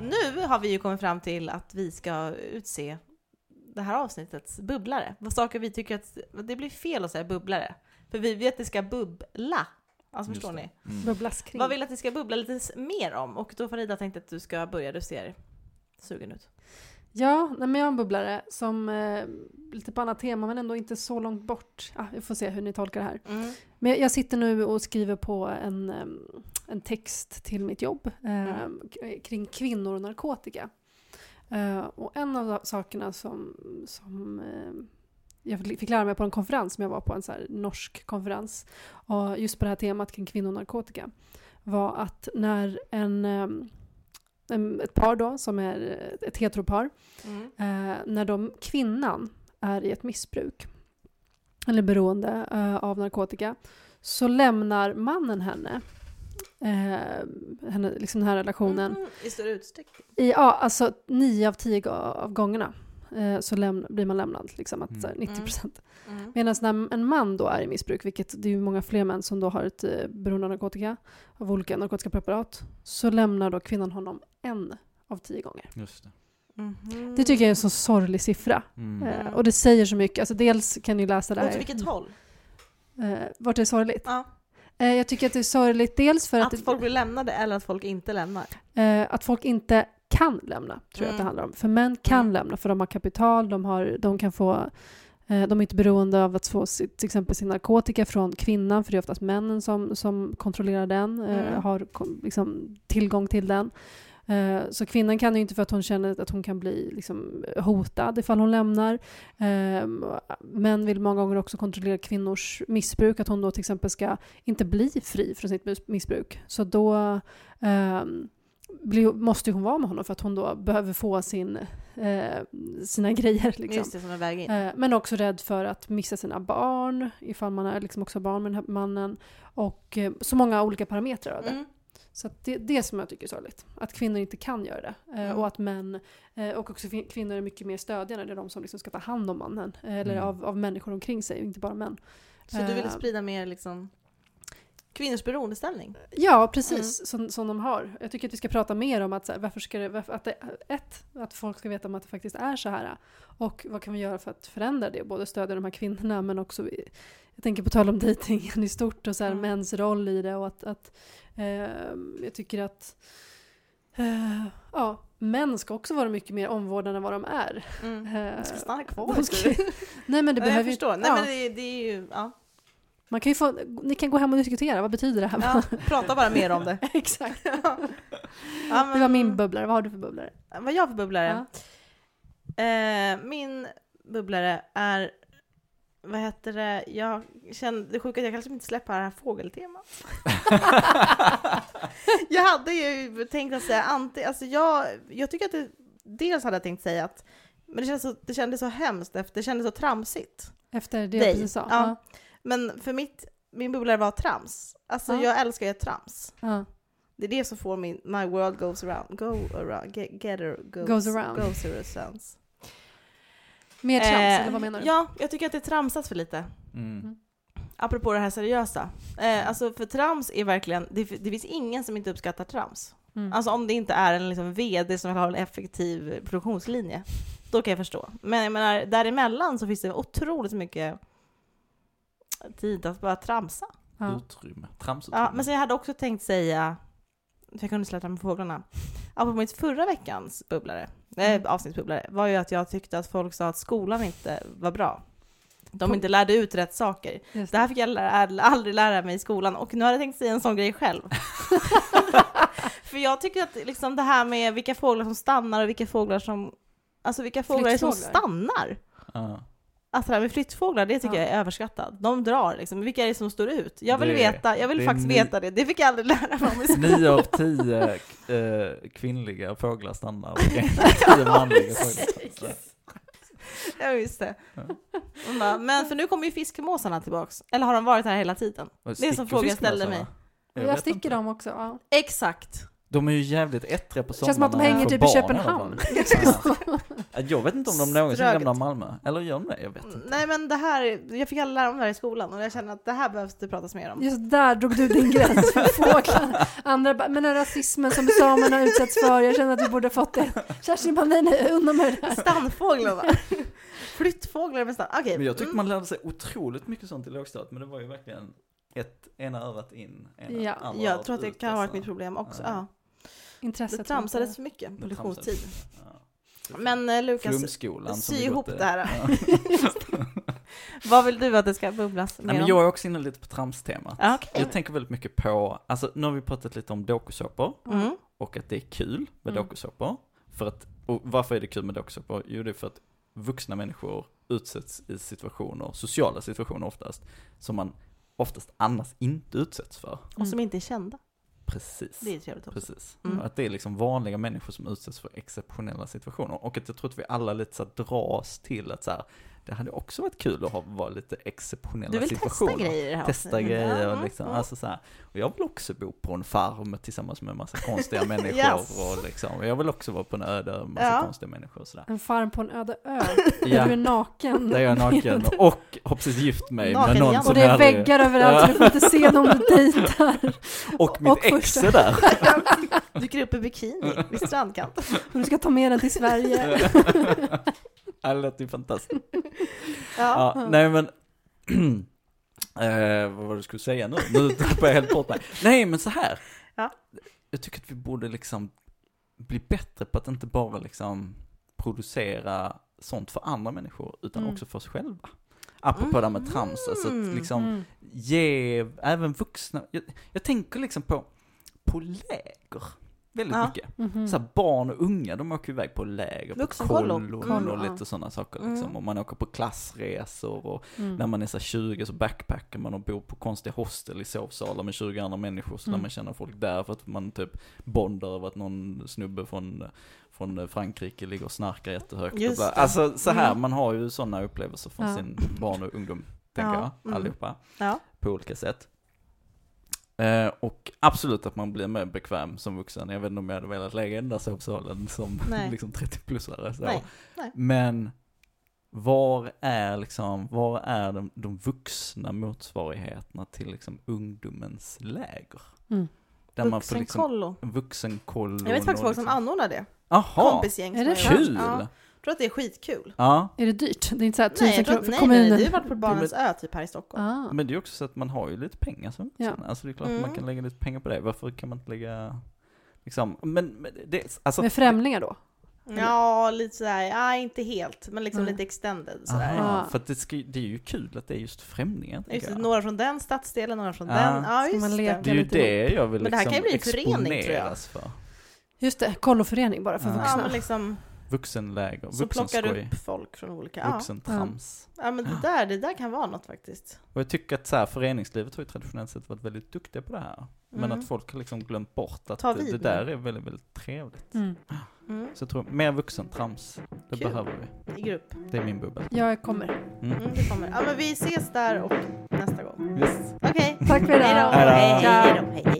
Nu har vi ju kommit fram till att vi ska utse det här avsnittets bubblare. Vad saker vi tycker att det blir fel att säga bubblare. För vi vet att det ska bubbla. Alltså Just förstår det. ni? Mm. Bubblas kring. Vad vill att det ska bubbla lite mer om? Och då Farida tänkte att du ska börja, du ser sugen ut. Ja, nej, men jag har en bubblare som eh, lite på annat tema men ändå inte så långt bort. Ah, vi får se hur ni tolkar det här. Mm. Men jag sitter nu och skriver på en, em, en text till mitt jobb em, Mm. kring kvinnor och narkotika. Eh, och en av sakerna som, som em, jag fick lära mig på en konferens som jag var på, en så norsk konferens, och just på det här temat kring kvinnor och narkotika, var att när en, en ett par då, som är ett heteropar, Mm. Eh, när de, kvinnan är i ett missbruk eller beroende eh, av narkotika så lämnar mannen henne, eh, henne liksom den här relationen Mm, I större utsträckning. i, ja, alltså nio av tio av gångerna eh, så läm- blir man lämnad, liksom att Mm. så här, 90 procent. Mm. Medan när en man då är i missbruk, vilket det är ju många fler män som då har ett eh, beroende av narkotika, av olika narkotiska preparat, så lämnar då kvinnan honom en av tio gånger. Just det. Mhm. Det tycker jag är en så sorglig siffra. Mm. Eh, och det säger så mycket. Alltså dels kan ni läsa det Åt här. vilket håll? Eh, vart det är sorgligt? Ja. Eh, jag tycker att det är sorgligt dels för att, Att folk blir lämnade eller att folk inte lämnar? eh, att folk inte kan lämna, tror jag att det Mm. handlar om. För män kan Mm. lämna, för de har kapital, de, har, de kan få eh, de är inte beroende av att få sitt, till exempel sin narkotika från kvinnan, för det är oftast männen som, som kontrollerar den, Mm. har liksom, tillgång till den. Eh, Så kvinnan kan ju inte för att hon känner att hon kan bli liksom, hotad ifall hon lämnar. Eh, Män vill många gånger också kontrollera kvinnors missbruk, att hon då till exempel ska inte bli fri från sitt mis- missbruk. Så då ehm, blir, måste hon vara med honom för att hon då behöver få sin, eh, sina grejer. Liksom. Eh, men också rädd för att missa sina barn, ifall man är liksom också barn med den här mannen. Och eh, så många olika parametrar av det. Mm. Så det är det som jag tycker är sorgligt. Att kvinnor inte kan göra det. Eh, Mm. Och att män, eh, och också kvinnor är mycket mer stödjande. Det är de som liksom ska ta hand om mannen. Eller Mm. av, av människor omkring sig, inte bara män. Så du vill Eh, sprida mer liksom kvinnors beroendeställning? Ja, precis. Mm. Som, som de har. Jag tycker att vi ska prata mer om att, så här, varför ska det, varför, att det, ett, att folk ska veta om att det faktiskt är så här. Och vad kan vi göra för att förändra det? Både stödja de här kvinnorna men också, jag tänker på tal om dejtingen i stort och så här, Mm. mäns roll i det och att, att jag tycker att eh, ja, män ska också vara mycket mer omvårdande än vad de är. Mm. Eh, Jag ska stanna kvar. de ska- Nej men det Ja, behöver jag ju- förstår. Nej, ja. men det, det är ju, ja. Man kan ju få, ni kan gå hem och diskutera, vad betyder det här? ja. Prata bara mer om det. Exakt. Ja. Men, Det var min bubblare, vad har du för bubblare? Vad jag har för bubblare? Eh, min bubblare är, vad heter det, jag kände, det sjuka att jag kanske inte släpper det här fågeltemat. jag hade ju tänkt att säga anti, alltså jag, jag tycker att det, dels hade jag tänkt säga att, men det kändes så, det kändes så hemskt, efter, det kändes så tramsigt. Efter det Dig. jag precis sa? Ja. Men för mitt, min bubblare var trams. Alltså Ja. jag älskar ju trams. Ja. Det är det som får min, my world goes around, go around, get, get goes, Goes around. goes around. Mer trams, Eh, eller vad menar du? Ja, jag tycker att det tramsas för lite. Mm. Apropå det här seriösa. Eh, alltså för trams är verkligen, det, det finns ingen som inte uppskattar trams. Mm. Alltså om det inte är en liksom VD som vill ha en effektiv produktionslinje. Då kan jag förstå. Men jag menar, däremellan så finns det otroligt mycket tid att bara tramsa. ja. Utrymme. Tramsutrymme. Ja, men sen jag hade också tänkt säga, för jag kunde släppa med fåglarna, apropå mitt förra veckans bubblare, Mm. äh, avsnittsbubblare, var ju att jag tyckte att folk sa att skolan inte var bra. De inte lärde ut rätt saker. Just Det här fick jag lära, aldrig lära mig i skolan och nu har jag tänkt säga en sån grej själv. För jag tycker att liksom det här med vilka fåglar som stannar och vilka fåglar som Alltså vilka fåglar som stannar? Ja. Alltså det här med flyttfåglar, det tycker Ja. jag är överskattat. De drar liksom, vilka är det som står ut? Jag vill Det- veta, jag vill faktiskt ni- veta det. Det fick jag aldrig lära mig om i skolan. Nio av tio eh, kvinnliga fåglar stannar. Tio manliga fåglar stannar. Ja, just det. Ja. Men för nu kommer ju fiskmåsarna tillbaks. Eller har de varit här hela tiden? Och Det är en sån sticker fråga jag ställde mig. Jag, vet sticker inte. dem också. Ja. Exakt. De är ju jävligt ettriga på sommaren. känns som att de hänger typ i Köpenhamn. Jag vet inte om de någonsin Ströget. lämnar Malmö. Eller gör de det? Jag vet inte. Nej men det här, jag fick aldrig lära mig det här i skolan och jag känner att det här behövs det pratas mer om. Just där drog du din gräns för fåglar. Andra bara, men den rasismen som samerna utsätts för, jag känner att vi borde fått det. Kerstin bara, nej nej, undan med det där. Stannfåglarna. Flyttfåglar med stann. Okej. Men jag tyckte mm. man lärde sig otroligt mycket sånt i lågstadiet. Men det var ju verkligen ett, ena örat in, ena Ja. andra Jag tror att det kan ha varit alltså. mitt problem också. Ja. Ja. Intresset. Det tramsades för mycket på lektionstid. Ja. Men eh, Lukas, Flumskolan sy ihop det här. Vad vill du att det ska bubblas Nej, mer men om? jag är också inne lite på tramstemat. Okej. Jag tänker väldigt mycket på, alltså nu har vi pratat lite om dokusåpor Mm. och att det är kul med Mm. dokusåpor. För att, och varför är det kul med dokusåpor? Jo, det är för att vuxna människor utsätts i situationer, sociala situationer oftast, som man oftast annars inte utsätts för. Och som inte är kända. Precis. Det är trevligt också. Precis. Mm. Att det är liksom vanliga människor som utsätts för exceptionella situationer. Och att jag tror att vi alla lite så dras till att så här, det hade också varit kul att ha, vara lite exceptionella Du vill situationer. testa grejer här Testa grejer Ja, och liksom, ja. alltså så här. Och jag vill också bo på en farm tillsammans med en massa konstiga människor Yes. och liksom, jag vill också vara på en öde med massa Ja. konstiga människor och sådär. En farm på en öde ö. Ja. Där du är naken. Där jag är naken och har precis gift mig Naken med någon igen. som Och det är väggar överallt så du får inte se dem du dejtar. Och mitt och ex första- är där. Dyker upp i bikini vid strandkanten. Du ska ta med den till Sverige. Det lät ju fantastiskt. Ja. Ja, nej men, eh, vad var det du skulle säga nu? Nu tappade jag helt bort mig. Nej men så här. Ja. Jag tycker att vi borde liksom bli bättre på att inte bara liksom producera sånt för andra människor, utan Mm. också för oss själva. Apropå det här med trams, alltså att Mm. liksom Mm. ge även vuxna, jag, jag tänker liksom på, på läger väldigt Ja. mycket. Mhm. Så här, barn och unga, de åker iväg på läger, på Vuxenkollo. kollo Kollo, och ja. lite sådana saker liksom. Mm. Och man åker på klassresor och Mm. när man är så här 20 så backpackar man och bor på konstiga hostel i sovsalar med 20 andra människor så Mm. när man känner folk där för att man typ bondar över att någon snubbe från, från Frankrike ligger och snarkar jättehögt. och Just det. Alltså så här, Mm. man har ju sådana upplevelser från Ja. sin barn och ungdom, tänker Ja, jag, mm. allihopa, Ja. på olika sätt. Eh, och absolut att man blir mer bekväm som vuxen. Jag vet inte om jag hade velat lägga den där sovsalen som liksom 30-plussare. Så. Nej. Nej. Men var är liksom, var är de, de vuxna motsvarigheterna till liksom ungdomens läger? Mm. Där man får liksom, Vuxenkollo. vuxenkollo. Jag vet faktiskt folk som liksom, anordnar det. Jaha, Kompisgäng Är som det kul! Ja, tror att det är skitkul. Ja, Är det dyrt? Det är inte så här Nej, tusen jag tror, kronor att- för nej, kommunen? nej, nej, du har varit på Barnens ö typ här i Stockholm. Ah. men det är också så att man har ju lite pengar som vuxen. Ja. Alltså det är klart Mm. att man kan lägga lite pengar på det. Varför kan man inte lägga, liksom, men, men det, alltså. Med främlingar då? Ja, lite sådär, ja inte helt, men liksom Nej. lite extended sådär. Aha, Ah. för att det, ska, det är ju kul att det är just främlingar, Just det, jag. några från den stadsdelen, några från Ja. den. Ja, just man det. leka? Det är ju det jag vill Men det här liksom kan ju bli en förening, tror jag. för. Just det, kolloförening bara för Ja. Ja, vuxna. men liksom, Vuxenläger, så plockar vuxenskoj, upp folk från olika, ja. vuxentrams. ja men det där, det där kan vara något faktiskt. Och jag tycker att så här, föreningslivet har ju traditionellt sett varit väldigt duktiga på det här. Men Mm. att folk har liksom glömt bort att det, det där är väldigt, väldigt trevligt. Mm. Mm. Så jag tror, mer vuxentrams, det Kul. behöver vi. I grupp. Det är min bubbel. Jag kommer. Mm. Mm, det kommer. Ja men vi ses där och nästa gång. Visst. Okej. Tack för idag. Hej då. Hej då. Hej, hej, hej då.